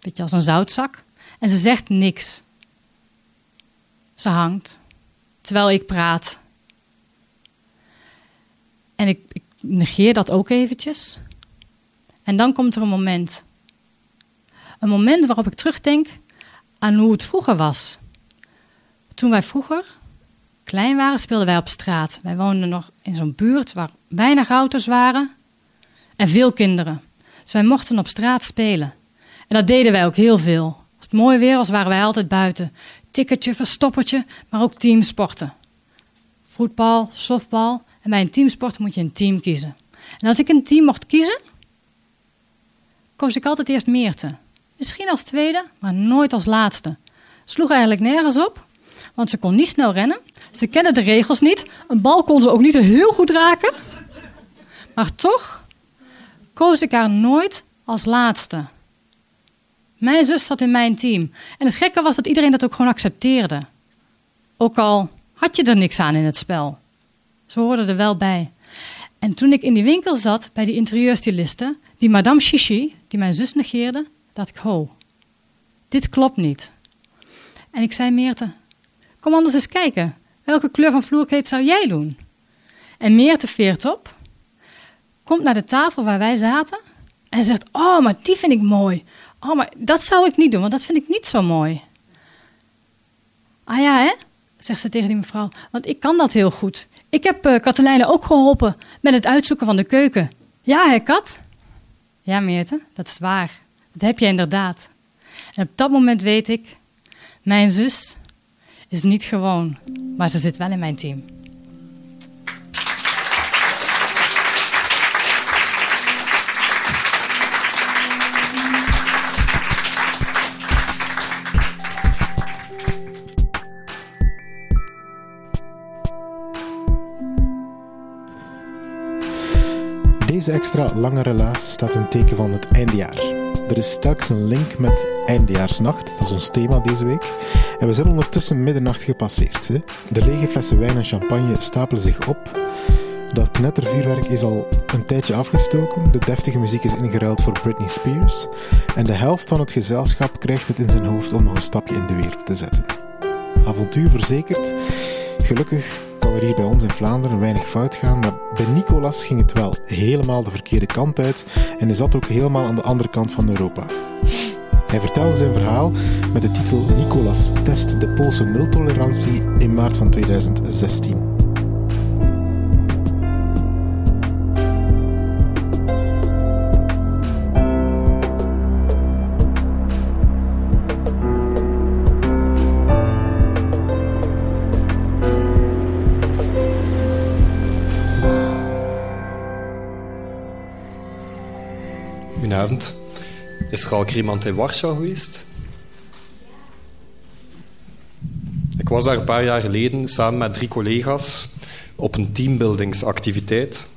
beetje als een zoutzak, en ze zegt niks. Ze hangt, terwijl ik praat. En ik, ik negeer dat ook eventjes. En dan komt er een moment. Een moment waarop ik terugdenk aan hoe het vroeger was. Toen wij vroeger klein waren, speelden wij op straat. Wij woonden nog in zo'n buurt waar weinig auto's waren en veel kinderen. Dus wij mochten op straat spelen. En dat deden wij ook heel veel. Als het mooi weer was, waren wij altijd buiten. Tikkertje, verstoppertje, maar ook teamsporten. Voetbal, softbal. En bij een teamsport moet je een team kiezen. En als ik een team mocht kiezen, koos ik altijd eerst Meerte. Misschien als tweede, maar nooit als laatste. Sloeg eigenlijk nergens op, want ze kon niet snel rennen. Ze kende de regels niet. Een bal kon ze ook niet heel goed raken. Maar toch koos ik haar nooit als laatste. Mijn zus zat in mijn team. En het gekke was dat iedereen dat ook gewoon accepteerde. Ook al had je er niks aan in het spel. Ze hoorden er wel bij. En toen ik in die winkel zat bij die interieurstyliste, die madame Chichi, die mijn zus negeerde, dacht ik, ho, dit klopt niet. En ik zei Meerte, kom anders eens kijken. Welke kleur van vloerkleed zou jij doen? En Meerte veert op, komt naar de tafel waar wij zaten en zegt: Oh, maar die vind ik mooi. Oh, maar dat zou ik niet doen, want dat vind ik niet zo mooi. Ah ja, hè? zegt ze tegen die mevrouw. Want ik kan dat heel goed. Ik heb uh, Katelijne ook geholpen met het uitzoeken van de keuken. Ja, hè, Kat? Ja, Meerte, dat is waar. Dat heb je inderdaad. En op dat moment weet ik, mijn zus is niet gewoon, maar ze zit wel in mijn team. Deze extra lange relaas staat in teken van het eindejaar. Er is telkens een link met Eindejaarsnacht, dat is ons thema deze week. En we zijn ondertussen middernacht gepasseerd. Hè. De lege flessen wijn en champagne stapelen zich op. Dat knettervuurwerk is al een tijdje afgestoken. De deftige muziek is ingeruild voor Britney Spears. En de helft van het gezelschap krijgt het in zijn hoofd om nog een stapje in de wereld te zetten. avontuur verzekerd. Gelukkig kan er hier bij ons in Vlaanderen weinig fout gaan, maar bij Nicolas ging het wel helemaal de verkeerde kant uit en hij zat ook helemaal aan de andere kant van Europa. Hij vertelde zijn verhaal met de titel Nicolas test de Poolse nultolerantie in maart van 2016. Goedenavond. Is er al iemand in Warschau geweest? Ik was daar een paar jaar geleden samen met drie collega's op een teambuildingsactiviteit.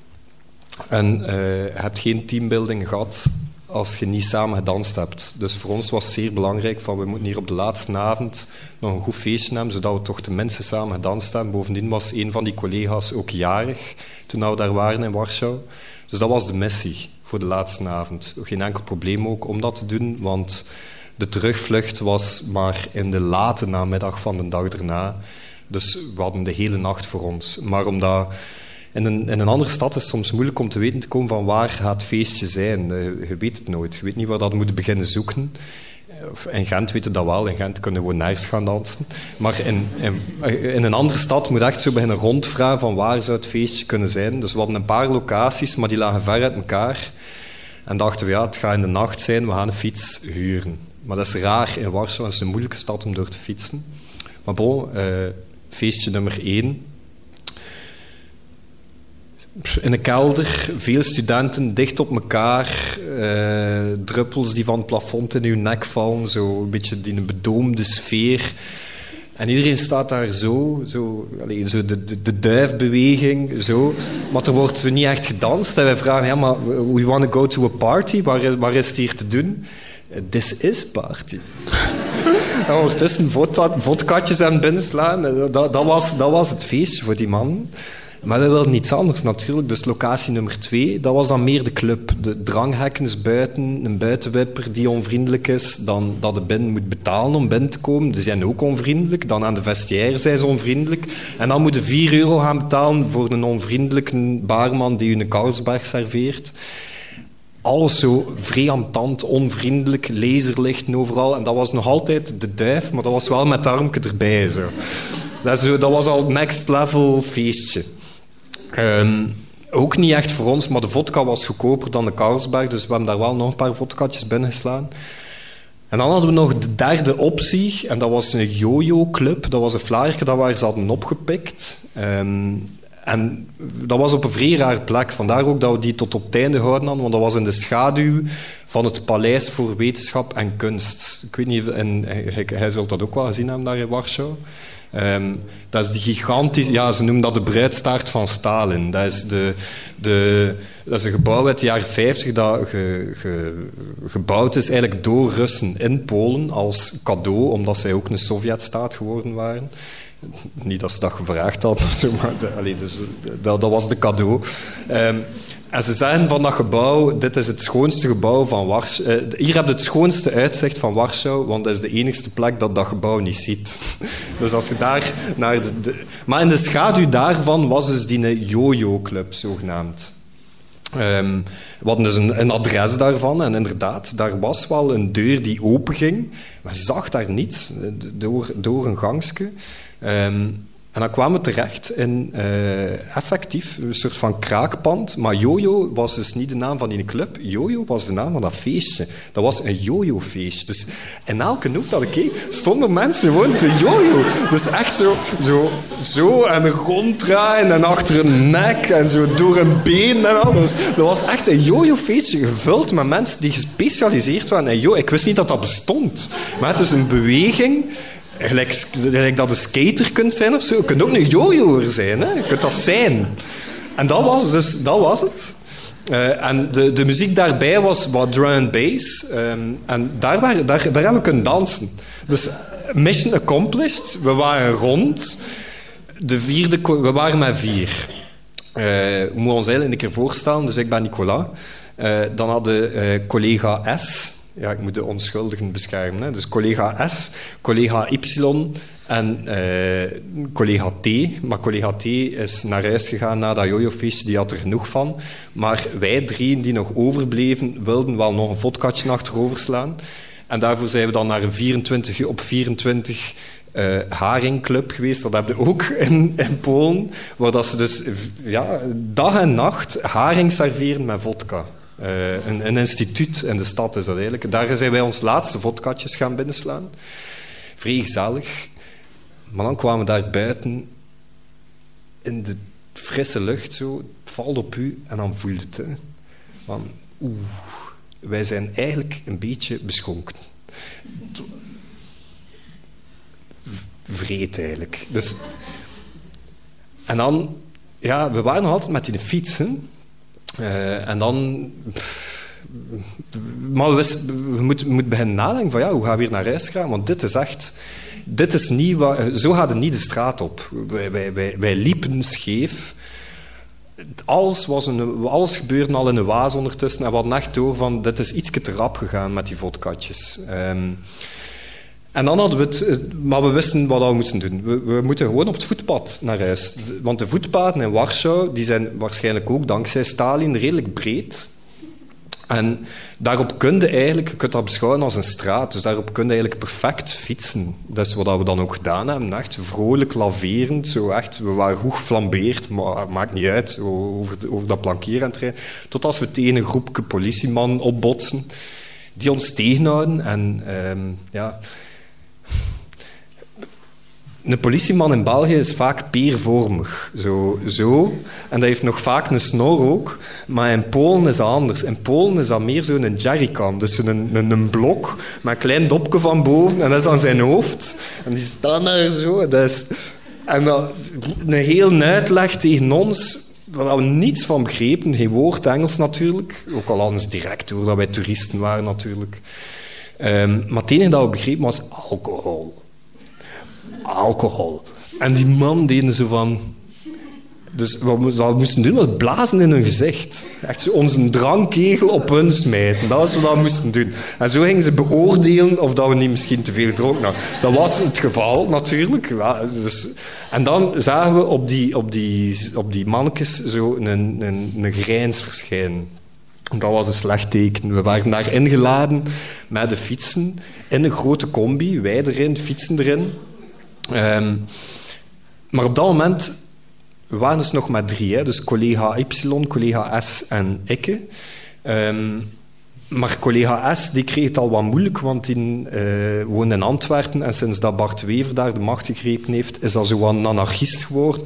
En uh, je hebt geen teambuilding gehad als je niet samen gedanst hebt. Dus voor ons was het zeer belangrijk van we moeten hier op de laatste avond nog een goed feestje hebben, zodat we toch de mensen samen gedanst hebben. Bovendien was een van die collega's ook jarig toen we daar waren in Warschau. Dus dat was de missie voor de laatste avond. Geen enkel probleem ook om dat te doen, want de terugvlucht was maar in de late namiddag van de dag erna. Dus we hadden de hele nacht voor ons. Maar omdat in een, in een andere stad is het soms moeilijk om te weten te komen van waar gaat het feestje zijn. Eh, je weet het nooit. Je weet niet waar dat moet beginnen zoeken. In Gent weten dat wel. In Gent kunnen we nergens gaan dansen. Maar in, in, in, een andere stad moet echt zo beginnen rondvragen van waar zou het feestje kunnen zijn. Dus we hadden een paar locaties, maar die lagen ver uit elkaar. En dachten we, ja, het gaat in de nacht zijn, we gaan een fiets huren. Maar dat is raar in Warschau, het is een moeilijke stad om door te fietsen. Maar bon, uh, feestje nummer één. In een kelder, veel studenten dicht op elkaar, uh, druppels die van het plafond in uw nek vallen, zo een beetje een bedoomde sfeer. En iedereen staat daar zo, zo, allez, zo de, de, de, duifbeweging, zo. Maar er wordt niet echt gedanst. En wij vragen, ja, maar we want to go to a party. Waar is, waar is het hier te doen? This is party. en ondertussen vodkatjes aan binnenslaan. Dat, dat, was, dat was het feestje voor die man. Maar we wilden iets anders natuurlijk. Dus locatie nummer twee, dat was dan meer de club. De dranghekkens buiten, een buitenwipper die onvriendelijk is, dan dat de binnen moet betalen om binnen te komen. Die zijn ook onvriendelijk. Dan aan de vestiaire zijn ze onvriendelijk. En dan moet je 4 euro gaan betalen voor een onvriendelijke baarman die u een Carlsberg serveert. Alles zo vreemdant, onvriendelijk, laserlichten overal. En dat was nog altijd de duif, maar dat was wel met armke erbij. Zo. Dat, dat was al next level feestje. Um, ook niet echt voor ons, maar de vodka was goedkoper dan de Carlsberg, dus we hebben daar wel nog een paar vodkatjes binnengeslaan. En dan hadden we nog de derde optie, en dat was een yo-yo-club. Dat was een flyerke dat waar ze hadden opgepikt. Um, en dat was op een vrij raar plek. Vandaar ook dat we die tot op het einde houden hadden, want dat was in de schaduw van het Paleis voor Wetenschap en Kunst. Ik weet niet, en hij, hij zult dat ook wel gezien hebben daar in Warschau. Um, dat is die gigantische... Ja, ze noemen dat de bruidstaart van Stalin. Dat is, de, de, dat is een gebouw uit de jaren 50 dat ge, ge, gebouwd is eigenlijk door Russen in Polen als cadeau, omdat zij ook een Sovjetstaat geworden waren. Niet dat ze dat gevraagd hadden of zo, maar dus, dat, was de cadeau. Um, en ze zeggen van dat gebouw, dit is het schoonste gebouw van Warschau. Uh, hier heb je het schoonste uitzicht van Warschau, want dat is de enigste plek dat dat gebouw niet ziet. dus als je daar naar de. Maar in de schaduw daarvan was dus die yo-yo-club, zogenaamd. Um, we dus een, adres daarvan en inderdaad, daar was wel een deur die openging. Maar zag daar niets, door, door een gangske. Um, en dan kwamen we terecht in uh, effectief een soort van kraakpand. Maar Jojo was dus niet de naam van die club. Jojo was de naam van dat feestje. Dat was een Jojo-feest. Dus in elke hoek dat ik keek, stonden mensen gewoon te jojo. Dus echt zo, zo, zo en ronddraaien en achter een nek en zo door een been en alles. Dat was echt een jojo-feestje gevuld met mensen die gespecialiseerd waren in jojo. Ik wist niet dat dat bestond. Maar het is een beweging Gelijk, gelijk dat een skater kunt zijn of zo. Je kunt ook een jojoer zijn. Hè? Je kunt dat zijn. En dat was, dus, dat was het. Uh, en de, de muziek daarbij was wat drum and bass. Um, en daar, waren, daar, daar hebben we kunnen dansen. Dus mission accomplished. We waren rond. De vierde, we waren met vier. Uh, we moeten ons eigenlijk een keer voorstellen. Dus ik ben Nicolas. Uh, dan hadden collega S ja, ik moet de onschuldigen beschermen. Hè. Dus collega S, collega Y En eh, collega T, maar collega T is naar huis gegaan na dat jojo-feestje, die had er genoeg van. Maar wij drieën die nog overbleven, wilden wel nog een vodkatje achterover slaan. En daarvoor zijn we dan naar een 24 op 24 eh haringclub geweest. Dat hebben we ook in, in Polen. Waar dat ze dus ja, dag en nacht haring serveren met vodka. Eh, een, een instituut in de stad is dat eigenlijk. Daar zijn wij ons laatste vodkatjes gaan binnenslaan. Vrij. Maar dan kwamen we daar buiten in de frisse lucht zo. Het valt op u en dan voelde het. Hè. Oeh, wij zijn eigenlijk een beetje beschonken. Vreed eigenlijk. Dus, en dan, ja, we waren nog altijd met die fietsen. Eh, en dan. Maar we, moeten, beginnen nadenken van ja, hoe gaan we weer naar huis gaan? Want dit is echt. Dit is niet wat, zo gaat het niet de straat op. Wij, wij, wij, liepen scheef. Alles, was een, alles gebeurde al in een waas ondertussen. En we hadden echt door van, dit is iets te rap gegaan met die vodkatjes. Um, en dan hadden we het, maar we wisten wat we moesten doen. We, we, moeten gewoon op het voetpad naar huis. Want de voetpaden in Warschau die zijn waarschijnlijk ook dankzij Stalin redelijk breed. En daarop kun je eigenlijk, je kunt dat beschouwen als een straat, dus daarop kun je eigenlijk perfect fietsen. Dat is wat we dan ook gedaan hebben, echt vrolijk laverend, zo echt, we waren goed geflambeerd, maar maakt niet uit, over, dat rijden, tot als we tegen een groepje politieman opbotsen, die ons tegenhouden en um, ja... Een politieman in België is vaak peervormig. Zo, zo. En dat heeft nog vaak een snor ook. Maar in Polen is dat anders. In Polen is dat meer zo'n jerrycan. Dus een, een, een, blok met een klein dopje van boven. En dat is aan zijn hoofd. En die staan daar zo. Dat is, en dat, een heel uitleg tegen ons waar we niets van begrepen. Geen woord Engels natuurlijk. Ook al ze direct door dat wij toeristen waren natuurlijk. Um, maar het enige dat we begrepen was alcohol alcohol. En die man deden zo van... Dus wat we moesten doen, was blazen in hun gezicht. Echt zo onze drankkegel op hun smijten. Dat was wat we moesten doen. En zo gingen ze beoordelen of dat we niet misschien te veel dronken. Dat was het geval, natuurlijk. Dus, en dan zagen we op die, op die, op die mannetjes zo een, een, een grijns verschijnen. Dat was een slecht teken. We waren daar ingeladen met de fietsen in een grote combi. Wij erin, fietsen erin. Um, maar op dat moment waren dus nog maar drie. Hè? Dus collega Y, collega S en ik. Maar collega S die kreeg het al wat moeilijk, want die uh, woonde in Antwerpen en sinds dat Bart Wever daar de macht gegrepen heeft, is dat zo een anarchist geworden.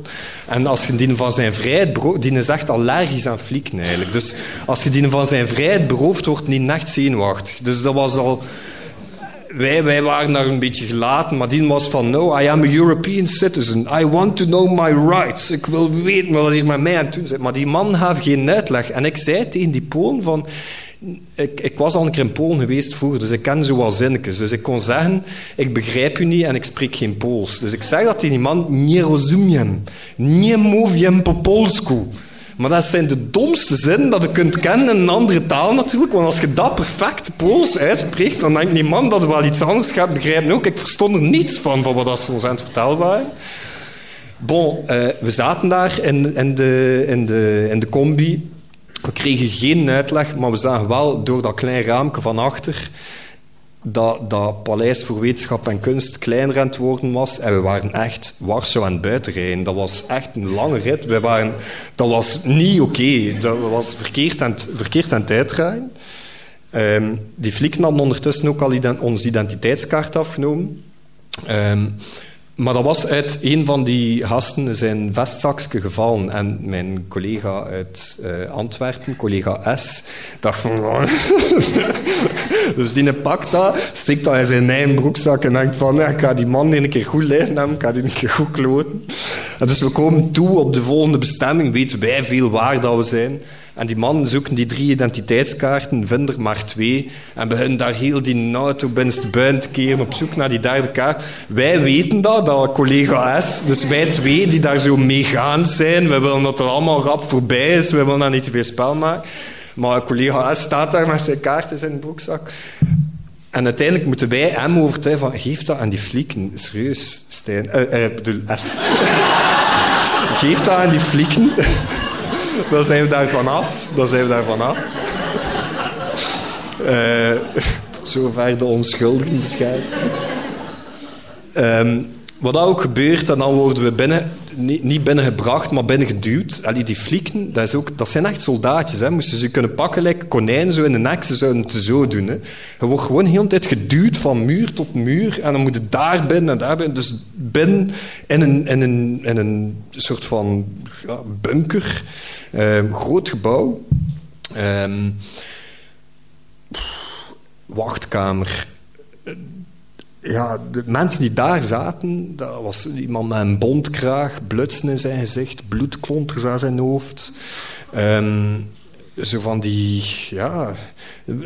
En als je die van zijn vrijheid berooft, die is echt allergisch aan flieken eigenlijk. Dus als je die van zijn vrijheid berooft, wordt die echt zenuwachtig. Dus dat was al wij, wij waren daar een beetje gelaten, maar die was van, no, I am a European citizen. I want to know my rights. Ik wil weten wat hier met mij aan het is. Maar die man gaf geen uitleg. En ik zei tegen die Polen van... Ik, ik, was al een keer in Polen geweest vroeger, dus ik ken zo wat zinnetjes. Dus ik kon zeggen, ik begrijp u niet en ik spreek geen Pools. Dus ik zeg dat tegen die man, nie rozumiem, nie mówię po polsku. Maar dat zijn de domste zinnen dat je kunt kennen in een andere taal natuurlijk. Want als je dat perfect Pools uitspreekt, dan denkt die man dat er wel iets anders gaat begrijpen ook. Ik verstond er niets van, van wat ze ons aan het vertellen waren. Bon, uh, we zaten daar in, in, de, in, de, in de combi. We kregen geen uitleg, maar we zagen wel door dat klein raampje van achter dat dat Paleis voor Wetenschap en Kunst kleiner aan het worden was. En we waren echt Warschau aan het buitenrijden. Dat was echt een lange rit. We waren, dat was niet oké. Dat was verkeerd aan het, verkeerd aan het uitdraaien. Um, die flikken hadden ondertussen ook al ident onze identiteitskaart afgenomen. Um, maar dat was uit een van die gasten zijn vestzakje gevallen. En mijn collega uit uh, Antwerpen, collega S, dacht van... dus die pakt dat, stikt dat in zijn eigen broekzak en denkt van... ik ga die man een keer goed leiden hebben, ik ga die een keer goed kloten. En dus we komen toe op de volgende bestemming, weten wij veel waar dat we zijn... En die man zoeken die drie identiteitskaarten, vinden er maar twee. En beginnen daar heel die auto buin te keren op zoek naar die derde kaart. Wij weten dat, dat collega S. Dus wij twee die daar zo meegaand zijn. We willen dat er allemaal rap voorbij is. We willen daar niet te veel spel maken. Maar collega S staat daar met zijn kaarten in zijn broekzak. En uiteindelijk moeten wij hem overtuigen van... Geef dat aan die flieken. Serieus, Stijn. Eh, eh, bedoel, S. Geef dat aan die flieken. Dan zijn we daar vanaf. Dan zijn we daar vanaf. Eh, tot zover de onschuldigen beschermen. Ehm, wat dat ook gebeurt, en dan worden we binnen, niet, niet binnengebracht, maar binnengeduwd. Allee, die flieken, dat, is ook, dat zijn echt soldaatjes. Hè. Moesten ze kunnen pakken, like konijn zo in de nek, ze zouden het zo doen. Hè. Je wordt gewoon de hele tijd geduwd van muur tot muur. En dan moet je daar binnen en daar binnen. Dus binnen in een, in een, een soort van bunker. Ehm, groot gebouw. Ehm, wachtkamer ja, de mensen die daar zaten, dat was iemand met een bontkraag, blutsen in zijn gezicht, bloedklonters aan zijn hoofd. Ehm, zo van die, ja,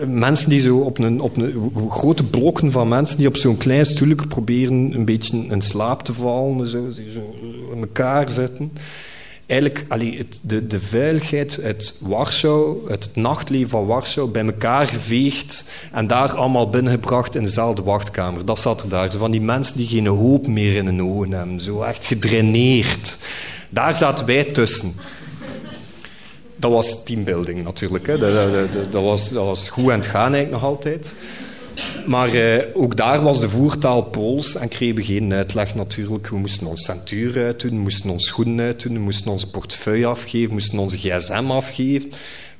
mensen die zo op een, op een, grote blokken van mensen die op zo'n klein stoelje proberen een beetje in slaap te vallen, zo, die zo in elkaar zitten eigenlijk allee, het, de, de veiligheid uit Warschau, het nachtleven van Warschau, bij elkaar geveegd en daar allemaal binnengebracht in dezelfde wachtkamer. Dat zat er daar. Zo van die mensen die geen hoop meer in hun ogen hebben. Zo echt gedraineerd. Daar zaten wij tussen. Dat was teambuilding natuurlijk. Hè. Dat, was, dat was goed aan het gaan eigenlijk nog altijd. Maar eh, ook daar was de voertaal Pools en kregen we geen uitleg natuurlijk. We moesten ons centuur uitdoen, we moesten ons schoenen uitdoen, we moesten onze portefeuille afgeven, we moesten onze gsm afgeven. We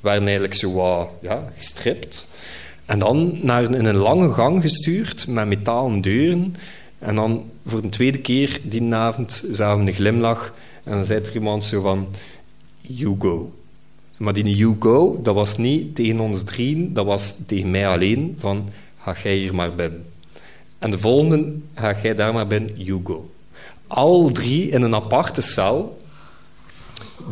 werden eigenlijk zo wat ja, gestript. En dan naar in een lange gang gestuurd met metalen deuren. En dan voor de tweede keer die avond zagen we een glimlach. En dan zei er iemand zo van, you go. Maar die you go, dat was niet tegen ons drieën, dat was tegen mij alleen. Van, ga jij hier maar binnen. En de volgende, ga jij daar maar binnen, you. Al drie in een aparte cel.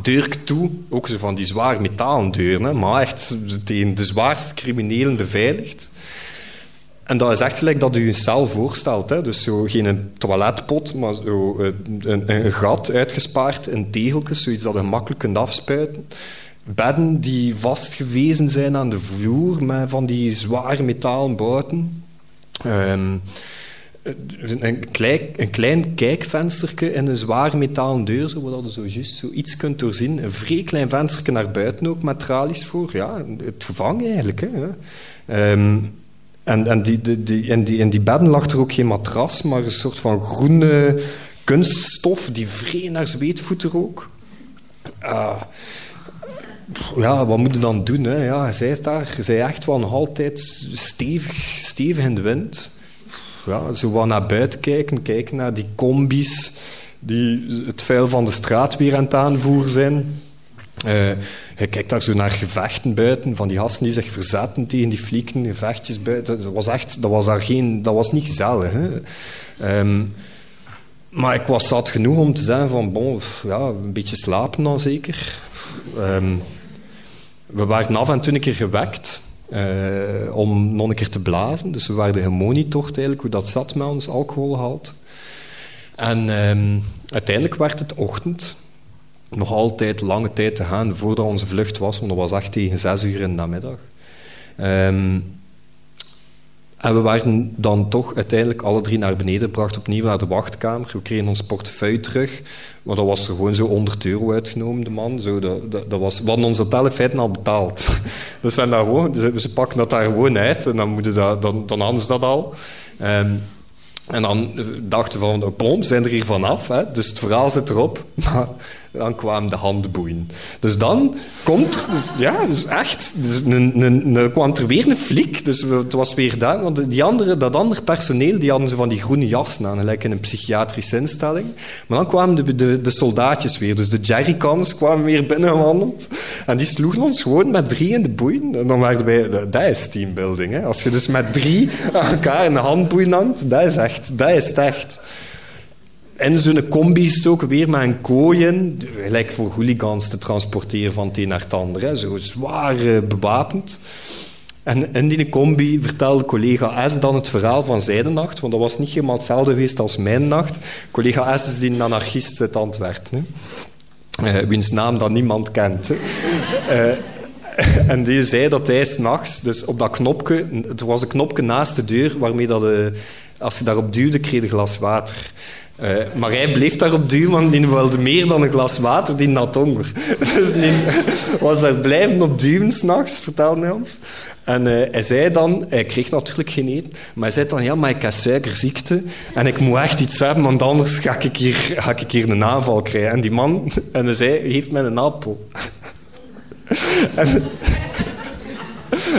Deur toe, ook zo van die zwaar metalen deuren, maar echt tegen de zwaarste criminelen beveiligd. En dat is echt gelijk dat u een cel voorstelt. Hè? Dus zo geen een toiletpot, maar zo een, een, een gat uitgespaard in tegeltjes, zoiets dat je makkelijk kunt afspuiten bedden die vastgewezen zijn aan de vloer met van die zware metalen bouten. Um, een, klein, een klein kijkvensterke in een zwaar metalen deur, zodat je zo juist zoiets kunt doorzien. Een vrij klein vensterke naar buiten ook, met tralies voor. Ja, het gevangen eigenlijk. Hè. Um, en, en, die, die, die, in, die, bedden lag er ook geen matras, maar een soort van groene kunststof die vrij naar zweetvoeten rook. Uh, ja, wat moet je dan doen? Hè? Ja, zij is daar, zij echt wel nog altijd stevig, stevig in de wind. Ja, zo wat naar buiten kijken, kijken naar die combis die het vuil van de straat weer aan het aanvoeren zijn. Uh, je kijkt daar zo naar gevechten buiten, van die gasten die zich verzetten tegen die flieken, gevechtjes buiten. Dat was echt, dat was daar geen, dat was niet gezellig. Hè? Um, maar ik was zat genoeg om te zeggen van, bon, ja, een beetje slapen dan zeker. Um, we waren af en toe een keer gewekt uh, om nog een keer te blazen. Dus we werden gemonitord eigenlijk hoe dat zat met ons alcoholgehalte. En um, uiteindelijk werd het ochtend. Nog altijd lange tijd te gaan voordat onze vlucht was, want dat was echt tegen zes uur in de namiddag. Um, en we werden dan toch uiteindelijk alle drie naar beneden gebracht, opnieuw naar de wachtkamer. We kregen ons portefeuille terug. Maar dat was er gewoon zo 100 euro uitgenomen, de man. Zo, dat, dat, was, we hadden ons hotel in feite al betaald. Dus zijn daar gewoon, ze, pakken dat daar gewoon uit en dan, moeten dat, dan, dan hadden ze dat al. Um, en dan dachten we van, bom, zijn er hier vanaf. Hè? Dus het verhaal zit erop. Maar dan kwamen de handboeien. Dus dan komt ja, dus echt, een, een, een, kwam er weer een flik. Dus het was weer daar, want die andere, dat andere personeel, die hadden zo van die groene jassen aan, gelijk in een psychiatrische instelling. Maar dan kwamen de, de, de soldaatjes weer, dus de jerrycans kwamen weer binnengewandeld. En die sloegen ons gewoon met drie in de boeien. En dan waren wij, dat is teambuilding. Hè? Als je dus met drie aan elkaar in de handboeien hangt, dat is echt, dat is echt in zo'n combi stoken weer met een kooien, gelijk voor hooligans te transporteren van het een naar het ander. Zo zwaar uh, bewapend. En in die combi vertelde collega S dan het verhaal van zijn nacht, want dat was niet helemaal hetzelfde geweest als mijn nacht. Collega S is die anarchist uit Antwerpen. Uh, wiens naam dan niemand kent. Uh, en die zei dat hij s'nachts, dus op dat knopje, het was een knopje naast de deur waarmee dat, eh, als je daarop duwde, kreeg je een glas water. Eh, maar hij bleef daarop duwen, want die wilde meer dan een glas water, die had honger. Dus die was daar blijven op duwen s'nachts, vertelde hij ons. En eh, hij zei dan, hij kreeg natuurlijk geen eten, maar hij zei dan, ja, maar ik heb suikerziekte en ik moet echt iets hebben, want anders ga ik hier, een aanval krijgen. En die man, en hij zei, geef mij een appel. en,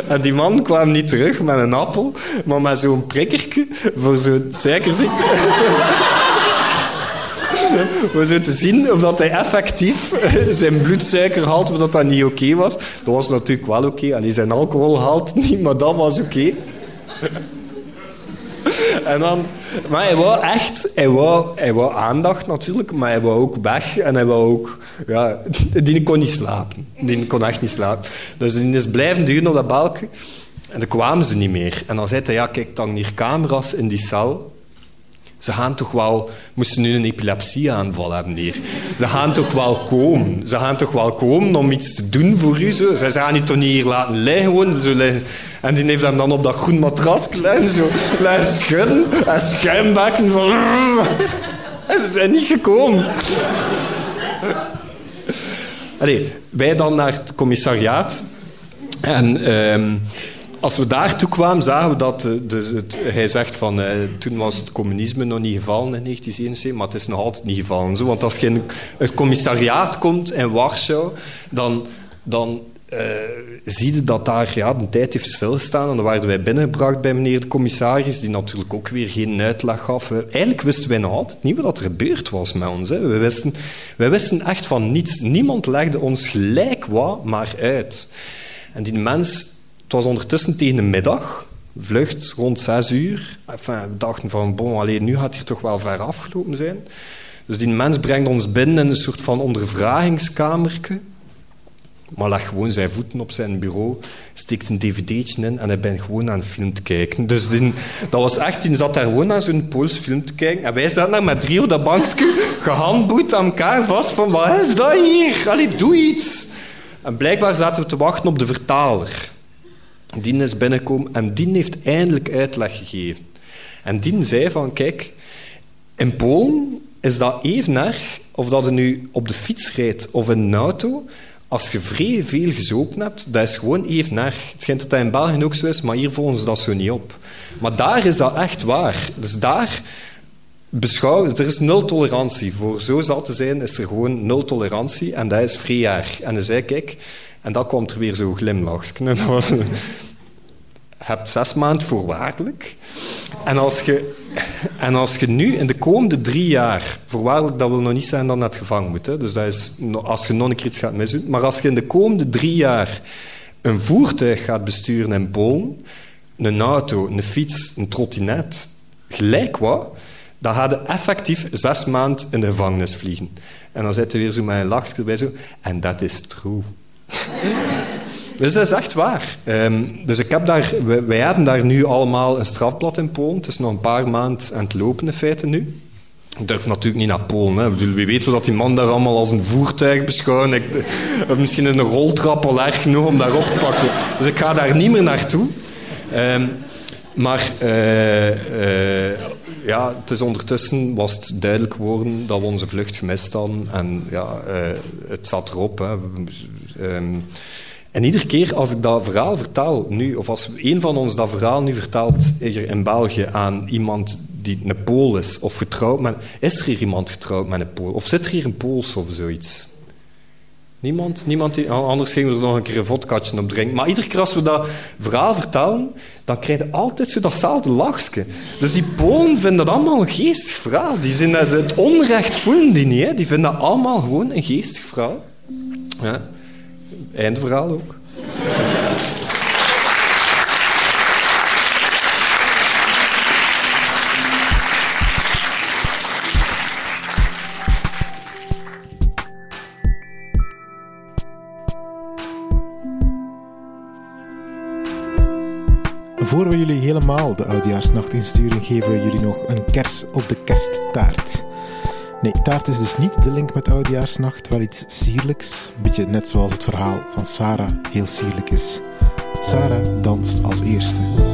en die man kwam niet terug met een appel, maar met zo'n prikkertje voor zo'n suikerziekte. We te zien of dat hij effectief zijn bloedsuikergehalte, of dat dat niet oké was. Dat was natuurlijk wel oké. Okay. zijn alcoholgehalte niet, maar dat was oké. En dan, maar hij wou echt, hij wou, hij wou aandacht natuurlijk, maar hij wou ook weg en hij wou ook, ja, die kon niet slapen. Die kon echt niet slapen. Dus die is blijven duwen op dat balken en dan kwamen ze niet meer. En dan zei hij, ja, kijk, dan hier camera's in die cel. Ze gaan toch wel, moesten nu een epilepsieaanval hebben hier. Ze gaan toch wel komen. Ze gaan toch wel komen om iets te doen voor u. Ze gaan u toch niet hier laten liggen, gewoon zo liggen. En die heeft hem dan op dat groen matras klein zo laten schudden en schuimbekken van... En ze zijn niet gekomen. Allee, wij dan naar het commissariaat. En... Ehm, als we daartoe kwamen, zagen we dat... Dus het, hij zegt van... Eh, toen was het communisme nog niet gevallen in 1971, maar het is nog altijd niet gevallen. Zo, want als je in het commissariaat komt in Warschau, dan... dan uh, zie je dat daar ja, een tijd heeft stilstaan. En dan werden wij binnengebracht bij meneer de commissaris, die natuurlijk ook weer geen uitleg gaf. Eigenlijk wisten wij nog altijd niet wat er gebeurd was met ons. Hè. We wisten, wij wisten echt van niets. Niemand legde ons gelijk wat maar uit. En die mens het was ondertussen tegen de middag, vlucht rond zes uur. Enfin, we dachten van, bon, alleen nu gaat het hier toch wel ver afgelopen zijn. Dus die mens brengt ons binnen in een soort van ondervragingskamerke. Maar leg gewoon zijn voeten op zijn bureau, steekt een dvd'tje in en hij bent gewoon aan een film te kijken. Dus dat was echt, die zat daar gewoon naar zo'n Pools film te kijken. En wij zaten daar met drie op dat bankje, gehandboet aan elkaar vast van, wat is dat hier? Allee, doe iets. En blijkbaar zaten we te wachten op de vertaler. Dien is binnengekomen en Dien heeft eindelijk uitleg gegeven. En Dien zei van, kijk, in Polen is dat even erg of dat je nu op de fiets rijdt of in een auto. Als je vrij veel gezopen hebt, dat is gewoon even erg. Het schijnt dat dat in België ook zo is, maar hier volgen ze dat zo niet op. Maar daar is dat echt waar. Dus daar beschouwen, er is nul tolerantie. Voor zo zal te zijn, is er gewoon nul tolerantie en dat is vrij erg. En dan zei kijk, en dan komt er weer zo'n glimlach. Je hebt zes maanden voorwaardelijk. En als, je, en als je nu in de komende drie jaar... Voorwaardelijk, dat wil nog niet zijn dat je gevangen moet. Hè. Dus dat is als je nog een keer iets gaat misdoen. Maar als je in de komende drie jaar een voertuig gaat besturen in Polen... Een auto, een fiets, een trottinet... Gelijk wat... Dan ga je effectief zes maanden in de gevangenis vliegen. En dan zit er weer zo met een lachje bij zo... En dat is true. Dus dat is echt waar. Um, dus ik heb daar, wij, hebben daar nu allemaal een strafblad in Polen. Het is nog een paar maanden aan het lopen in feite nu. Ik durf natuurlijk niet naar Polen. Hè. Bedoel, wie weet dat die man daar allemaal als een voertuig beschouwen. Ik, uh, misschien een roltrap al erg genoeg om daar opgepakt te worden. Dus ik ga daar niet meer naartoe. Um, maar uh, uh, ja, het is ondertussen was het duidelijk geworden dat we onze vlucht gemist hadden. En ja, het zat erop. Hè. Um, en iedere keer als ik dat verhaal vertaal nu, of als een van ons dat verhaal nu vertaalt hier in België aan iemand die een Pool is, of getrouwd met... Is er hier iemand getrouwd met een Pool? Of zit er hier een Pools of zoiets? Niemand? Niemand die, anders gingen we er nog een keer een vodkatje op drinken. Maar iedere keer als we dat verhaal vertalen, dan krijg je altijd zo datzelfde lachje. Dus die Polen vinden dat allemaal een geestig verhaal. Die zijn het onrecht voelen die niet. Hè. Die vinden dat allemaal gewoon een geestig verhaal. Ja. Eindverhaal ook. Voor we jullie helemaal de oudjaarsnacht insturen, geven we jullie nog een kers op de kersttaart. Nee, taart is dus niet de link met Oudejaarsnacht, wel iets sierlijks. Een beetje net zoals het verhaal van Sarah heel sierlijk is. Sarah danst als eerste.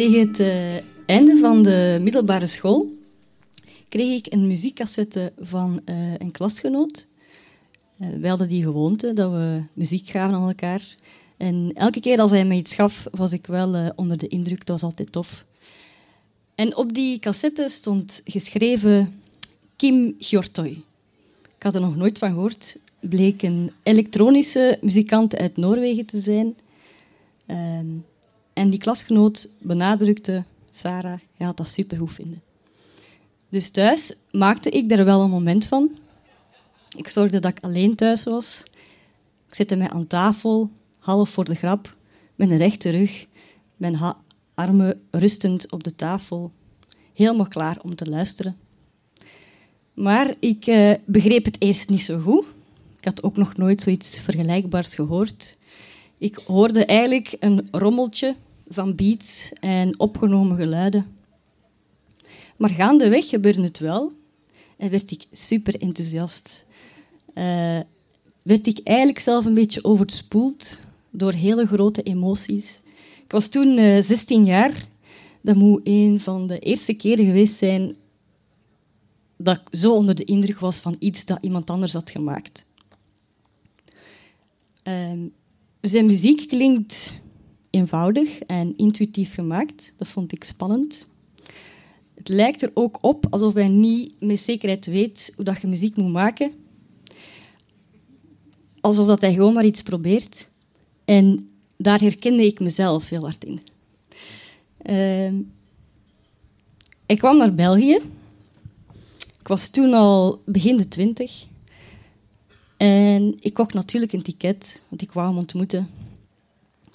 Tegen het eh, einde van de middelbare school kreeg ik een muziekcassette van eh, een klasgenoot. Uh, wij hadden die gewoonte dat we muziek gaven aan elkaar. En elke keer als hij me iets gaf, was ik wel onder de indruk. Dat was altijd tof. En op die cassette stond geschreven Kim Hjortoy. Ik had er nog nooit van gehoord. Bleek een elektronische muzikant uit Noorwegen te zijn. Ehm, en die klasgenoot benadrukte, Sarah, je had dat supergoed vinden. Dus thuis maakte ik daar wel een moment van. Ik zorgde dat ik alleen thuis was. Ik zette mij aan tafel, half voor de grap, een rechte rug, mijn armen rustend op de tafel, helemaal klaar om te luisteren. Maar ik eh, begreep het eerst niet zo goed. Ik had ook nog nooit zoiets vergelijkbaars gehoord. Ik hoorde eigenlijk een rommeltje van beats en opgenomen geluiden. Maar gaandeweg gebeurde het wel en werd ik super enthousiast. Uh, werd ik eigenlijk zelf een beetje overspoeld door hele grote emoties. Ik was toen uh, eh, 16 jaar. Dat moet een van de eerste keren geweest zijn dat ik zo onder de indruk was van iets dat iemand anders had gemaakt. Uh, zijn muziek klinkt eenvoudig en intuïtief gemaakt. Dat vond ik spannend. Het lijkt er ook op alsof hij niet met zekerheid weet hoe dat je muziek moet maken. Alsof dat hij gewoon maar iets probeert. En daar herkende ik mezelf heel hard in. Uh, ik kwam naar België. Ik was toen al begin de twintig. En ik kocht natuurlijk een ticket, want ik wou hem ontmoeten.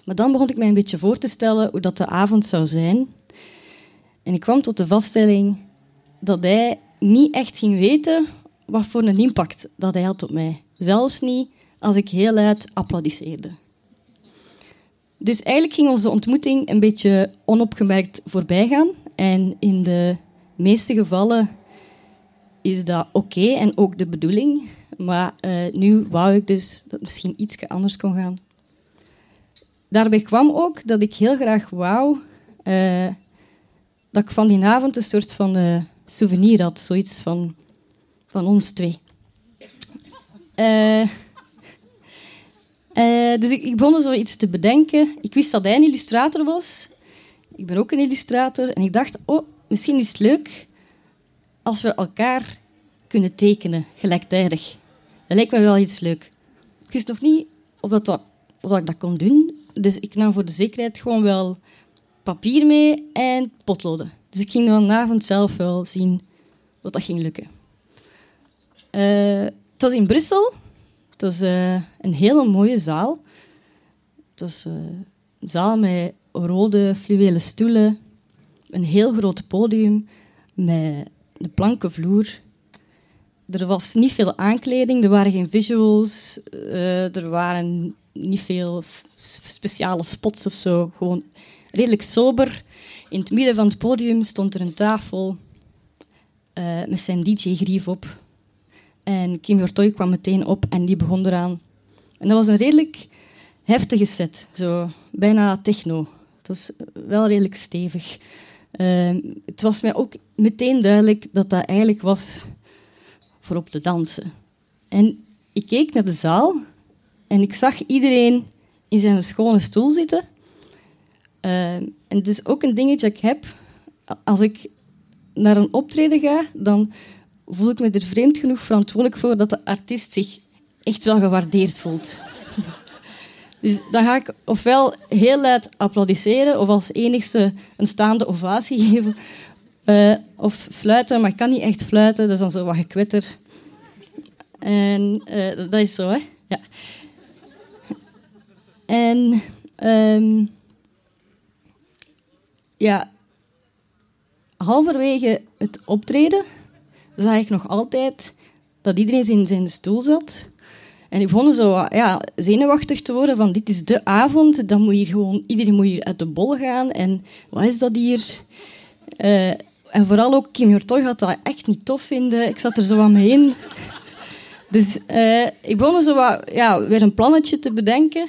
Maar dan begon ik mij een beetje voor te stellen hoe dat de avond zou zijn. En ik kwam tot de vaststelling dat hij niet echt ging weten wat voor een impact dat hij had op mij. Zelfs niet als ik heel luid applaudisseerde. Dus eigenlijk ging onze ontmoeting een beetje onopgemerkt voorbij gaan. En in de meeste gevallen is dat oké en ook de bedoeling. Maar uh, nu wou ik dus dat het misschien iets anders kon gaan daarbij kwam ook dat ik heel graag wou uh, dat ik van die avond een soort van uh, souvenir had, zoiets van, van ons twee. Dus ik, ik begon zoiets te bedenken. Ik wist dat hij een illustrator was. Ik ben ook een illustrator. En ik dacht, oh, misschien is het leuk als we elkaar kunnen tekenen, gelijktijdig. Dat lijkt me wel iets leuk. Ik wist nog niet of, dat, of dat ik dat kon doen, dus ik nam voor de zekerheid gewoon wel papier mee en potloden. Dus ik ging vanavond zelf wel zien wat dat ging lukken. Uh, het was in Brussel. Het was uh, een hele mooie zaal. Het was uh, een zaal met rode fluwelen stoelen, een heel groot podium met een planken vloer. Er was niet veel aankleding, er waren geen visuals, er waren niet veel speciale spots of zo. Gewoon redelijk sober. In het midden van het podium stond er een tafel uh, met zijn DJ-grief op. En Kim Jortoy kwam meteen op en die begon eraan. En dat was een redelijk heftige set, zo bijna techno. Het was wel redelijk stevig. Uh, het was mij ook meteen duidelijk dat dat eigenlijk was voor op te dansen. En ik keek naar de zaal en ik zag iedereen in zijn schone stoel zitten. Uh, en het is ook een dingetje dat ik heb. Als ik naar een optreden ga, dan voel ik me er vreemd genoeg verantwoordelijk voor dat de artiest zich echt wel gewaardeerd voelt. Dus dan ga ik ofwel heel luid applaudisseren of als enigste een staande ovatie geven. Uh, of fluiten, maar ik kan niet echt fluiten, dus dan zo wat gekwetter. En eh, dat is zo, hè? Ja. En ehm, ja, halverwege het optreden zag ik nog altijd dat iedereen in zijn stoel zat. En ik begon zo ja, zenuwachtig te worden van dit is de avond, dan moet hier gewoon, iedereen moet hier uit de bol gaan. En wat is dat hier? Eh, en vooral ook Kim Jortoy had dat echt niet tof vinden. Ik zat er zo aan me heen. Dus uh, ik begon zo wat, ja, weer een plannetje te bedenken.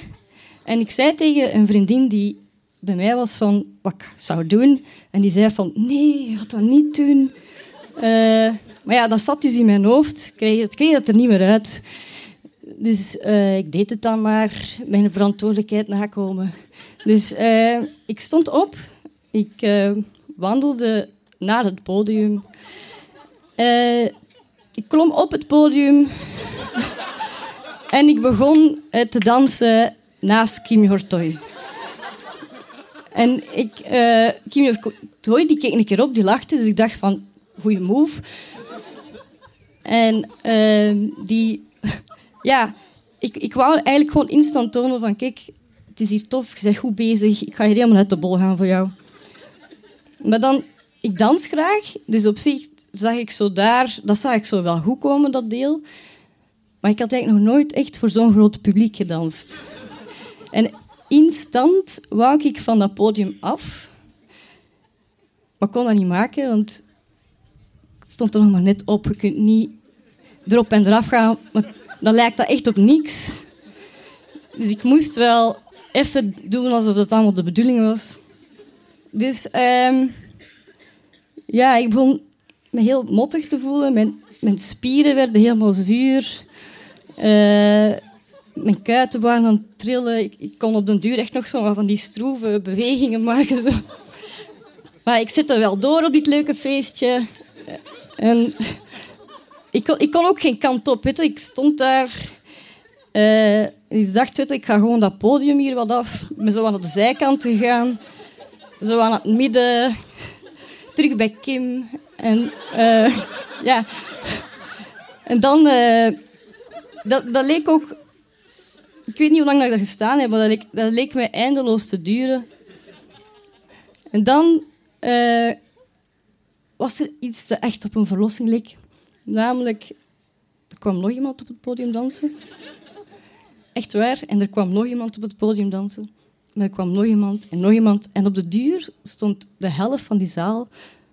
En ik zei tegen een vriendin die bij mij was van wat ik zou doen. En die zei van, nee, je gaat dat niet doen. Uh, maar ja, dat zat dus in mijn hoofd. Ik kreeg, het kreeg het er niet meer uit. Dus uh, ik deed het dan maar. Mijn verantwoordelijkheid nakomen. Dus ik stond op. Ik wandelde naar het podium. ik klom op het podium. en ik begon te dansen naast Kim Hortoy. En ik, uh, Kim Hortoy die keek een keer op, die lachte, dus ik dacht van, goeie move. En die, ja, ik, ik wou eigenlijk gewoon instant tonen van, kijk, het is hier tof, je bent goed bezig, ik ga hier helemaal uit de bol gaan voor jou. Maar dan, ik dans graag, dus op zich zag ik zo daar, dat zag ik zo wel goed komen, dat deel. Maar ik had eigenlijk nog nooit echt voor zo'n groot publiek gedanst. En instant wou ik van dat podium af. Maar kon dat niet maken, want het stond er nog maar net op. Je kunt niet erop en eraf gaan, maar dan lijkt dat echt op niks. Dus ik moest wel even doen alsof dat allemaal de bedoeling was. Dus um, ja, ik begon me heel mottig te voelen. Mijn, mijn spieren werden helemaal zuur. Uh, mijn kuiten waren aan het trillen. Ik, ik, kon op den duur echt nog zo van die stroeve bewegingen maken. Zo. Maar ik zit er wel door op dit leuke feestje. En ik kon, ik kon ook geen kant op. Weet Ik stond daar. Uh, ik dacht, weet ik ga gewoon dat podium hier wat af. Ik ben zo aan de zijkant gegaan. Zo aan het midden. Terug bij Kim. En uh, ja. En dan... Uh, dat, dat leek ook ik weet niet hoe lang ik daar gestaan heb, maar dat leek, dat leek mij eindeloos te duren. En dan uh, was er iets dat echt op een verlossing leek. Namelijk, er kwam nog iemand op het podium dansen. Echt waar. En er kwam nog iemand op het podium dansen. Maar er kwam nog iemand en nog iemand. En op de duur stond de helft van die zaal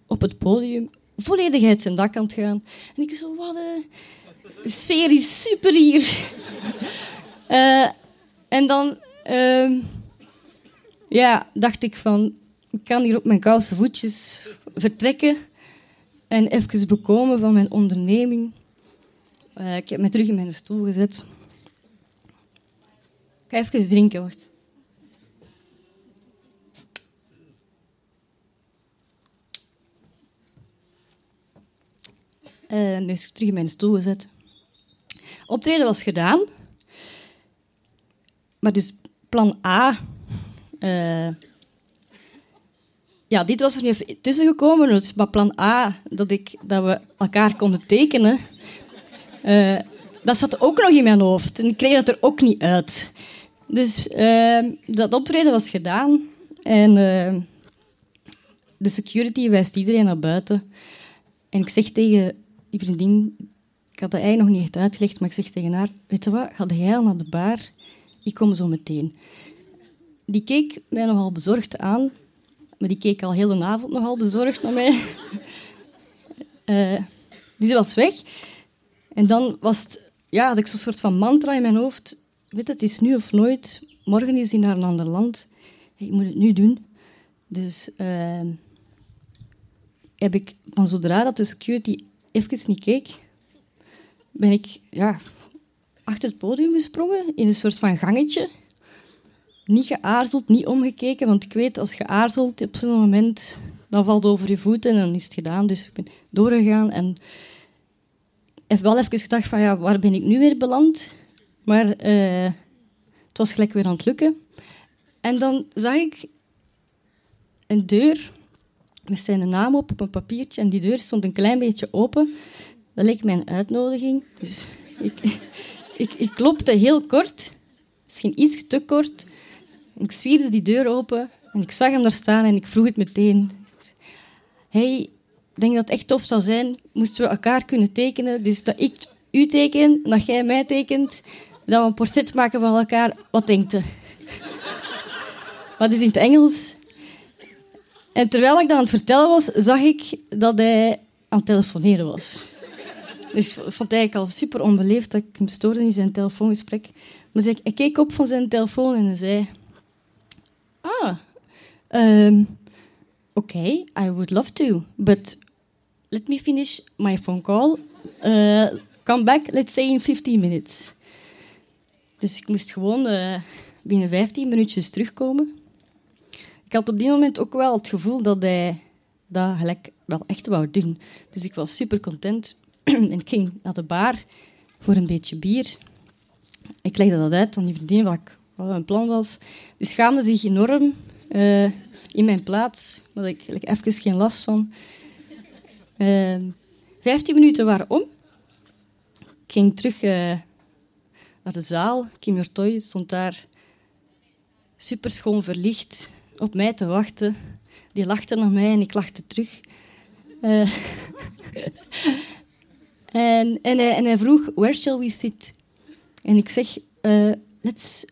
op het podium volledig uit zijn dak aan het gaan. En ik zo, wat de sfeer is super hier. Uh, en dan uh, ja, dacht ik van, ik kan hier op mijn koude voetjes vertrekken en even bekomen van mijn onderneming. Uh, ik heb me terug in mijn stoel gezet. Ik ga even drinken, wacht. En dus terug in mijn stoel gezet. Optreden was gedaan. Maar dus plan A... Uh, ja, dit was er niet tussen gekomen. Dus, maar plan A, dat, ik, dat we elkaar konden tekenen... Uh, dat zat ook nog in mijn hoofd. En ik kreeg dat er ook niet uit. Dus dat optreden was gedaan. En de security wijst iedereen naar buiten. En ik zeg tegen die. Ik had dat eigenlijk nog niet uitgelegd, maar ik zeg tegen haar... Weet je wat, ga jij al naar de bar ik kom zo meteen. Die keek mij nogal bezorgd aan, maar die keek al heel de avond nogal bezorgd naar mij. uh, dus die was weg. En dan was het, ja, had ik zo'n soort van mantra in mijn hoofd. Weet het is nu of nooit. Morgen is hij naar een ander land. Ik moet het nu doen. Dus uh, heb ik van zodra dat de security even niet keek, ben ik ja, achter het podium gesprongen, in een soort van gangetje. Niet geaarzeld, niet omgekeken, want ik weet, als je aarzelt op zo'n moment, dan valt het over je voeten en dan is het gedaan. Dus ik ben doorgegaan en heb wel even gedacht van, ja, waar ben ik nu weer beland? Maar uh, het was gelijk weer aan het lukken. En dan zag ik een deur met zijn naam op op een papiertje en die deur stond een klein beetje open. Dat leek mij een uitnodiging. Dus Ik, ik, ik klopte heel kort, misschien iets te kort. Ik zwierde die deur open en ik zag hem daar staan en ik vroeg het meteen. Hey, ik denk dat het echt tof zou zijn, moesten we elkaar kunnen tekenen. Dus dat ik u teken, dat jij mij tekent, dat we een portret maken van elkaar. Wat denkt u? Maar dus in het Engels. En terwijl ik dat aan het vertellen was, zag ik dat hij aan het telefoneren was. Dus ik vond het eigenlijk al super onbeleefd dat ik hem stoorde in zijn telefoongesprek. Maar ik keek op van zijn telefoon en zei... Ah, um, okay, I would love to, but let me finish my phone call. Uh, come back, let's say in 15 minutes. Dus ik moest gewoon uh, binnen 15 minuutjes terugkomen. Had op die moment ook wel het gevoel dat hij dat gelijk wel echt wou doen. Dus ik was super content en ik ging naar de bar voor een beetje bier. Ik legde dat uit aan die vriendin wat, ik, mijn plan was. Die schaamde zich enorm uh, in mijn plaats, maar ik had even geen last van. Uh, vijftien minuten waren om. Ik ging terug uh, naar de zaal. Kim Jortoy stond daar super schoon verlicht op mij te wachten. Die lachte naar mij en ik lachte terug. Uh, en, en, hij, en, vroeg, where shall we sit? En ik zeg, uh, let's,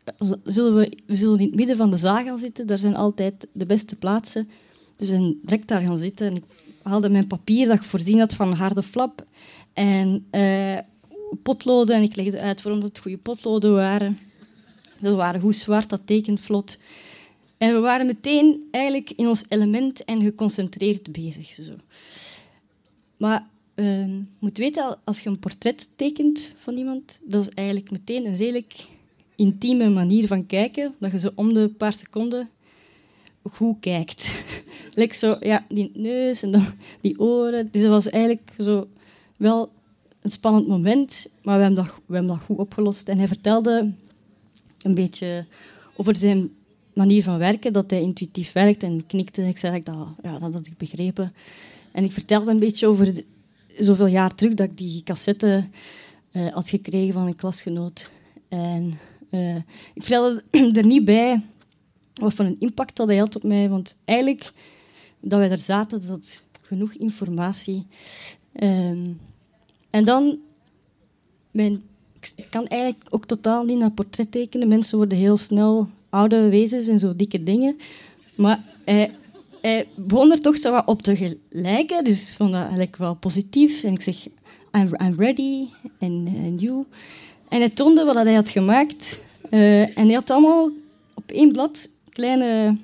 zullen we, we zullen in het midden van de zaal gaan zitten. Daar zijn altijd de beste plaatsen. Dus we direct daar gaan zitten. En ik haalde mijn papier dat ik voorzien had van harde flap. En uh, potloden. En ik legde uit waarom het goede potloden waren. Dat waren goed zwart, dat tekent vlot. En we waren meteen eigenlijk in ons element en geconcentreerd bezig. Zo. Maar uh, je moet weten, als je een portret tekent van iemand, dat is eigenlijk meteen een redelijk intieme manier van kijken, dat je zo om de paar seconden goed kijkt. like zo, ja, die neus en dan die oren. Dus dat was eigenlijk zo wel een spannend moment, maar we hebben dat, we hebben dat goed opgelost. En hij vertelde een beetje over zijn manier van werken, dat hij intuïtief werkt en knikte. Ik zei dat, ja, dat had ik begrepen. En ik vertelde een beetje over zoveel jaar terug dat ik die cassette uh, had gekregen van een klasgenoot. En uh, ik vertelde er niet bij wat voor een impact dat hij had op mij, want eigenlijk, dat wij daar zaten, dat genoeg informatie. Um, en dan, mijn, ik kan eigenlijk ook totaal niet naar portret tekenen. Mensen worden heel snel oude wezens en zo dikke dingen. Maar hij, hij begon er toch zo wat op te lijken, dus ik vond dat eigenlijk wel positief. En ik zeg, I'm, I'm ready, and, you. En hij toonde wat hij had gemaakt. Uh, en hij had allemaal op één blad kleine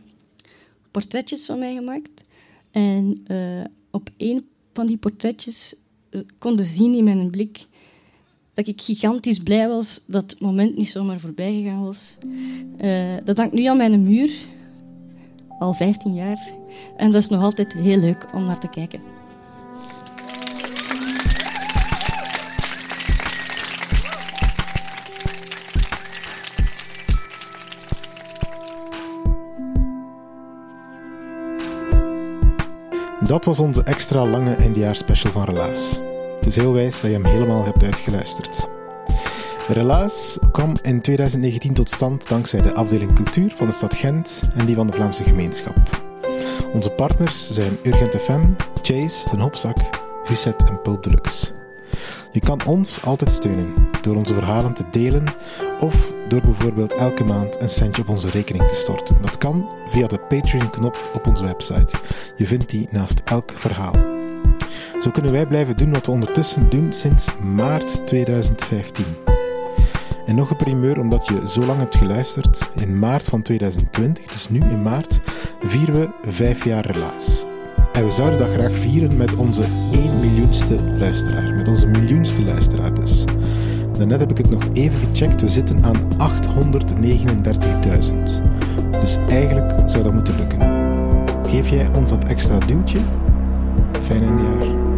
portretjes van mij gemaakt. En uh, op één van die portretjes konden zien in mijn blik dat ik gigantisch blij was dat het moment niet zomaar voorbij gegaan was. Uh, dat hangt nu aan mijn muur, al 15 jaar. En dat is nog altijd heel leuk om naar te kijken. Dat was onze extra lange special van Relaas. Is heel wijs dat je hem helemaal hebt uitgeluisterd. Relaas kwam in 2019 tot stand dankzij de afdeling cultuur van de stad Gent en die van de Vlaamse gemeenschap. Onze partners zijn Urgent FM, Chase, Den Hopzak, Huset en Pulp Deluxe. Je kan ons altijd steunen door onze verhalen te delen of door bijvoorbeeld elke maand een centje op onze rekening te storten. Dat kan via de Patreon-knop op onze website. Je vindt die naast elk verhaal. Zo kunnen wij blijven doen wat we ondertussen doen sinds maart 2015. En nog een primeur omdat je zo lang hebt geluisterd. In maart van 2020, dus nu in maart, vieren we vijf jaar relaas. En we zouden dat graag vieren met onze 1 miljoenste luisteraar. Met onze miljoenste luisteraar dus. Daarnet heb ik het nog even gecheckt. We zitten aan 839.000. Dus eigenlijk zou dat moeten lukken. Geef jij ons dat extra duwtje? Fijn jaar.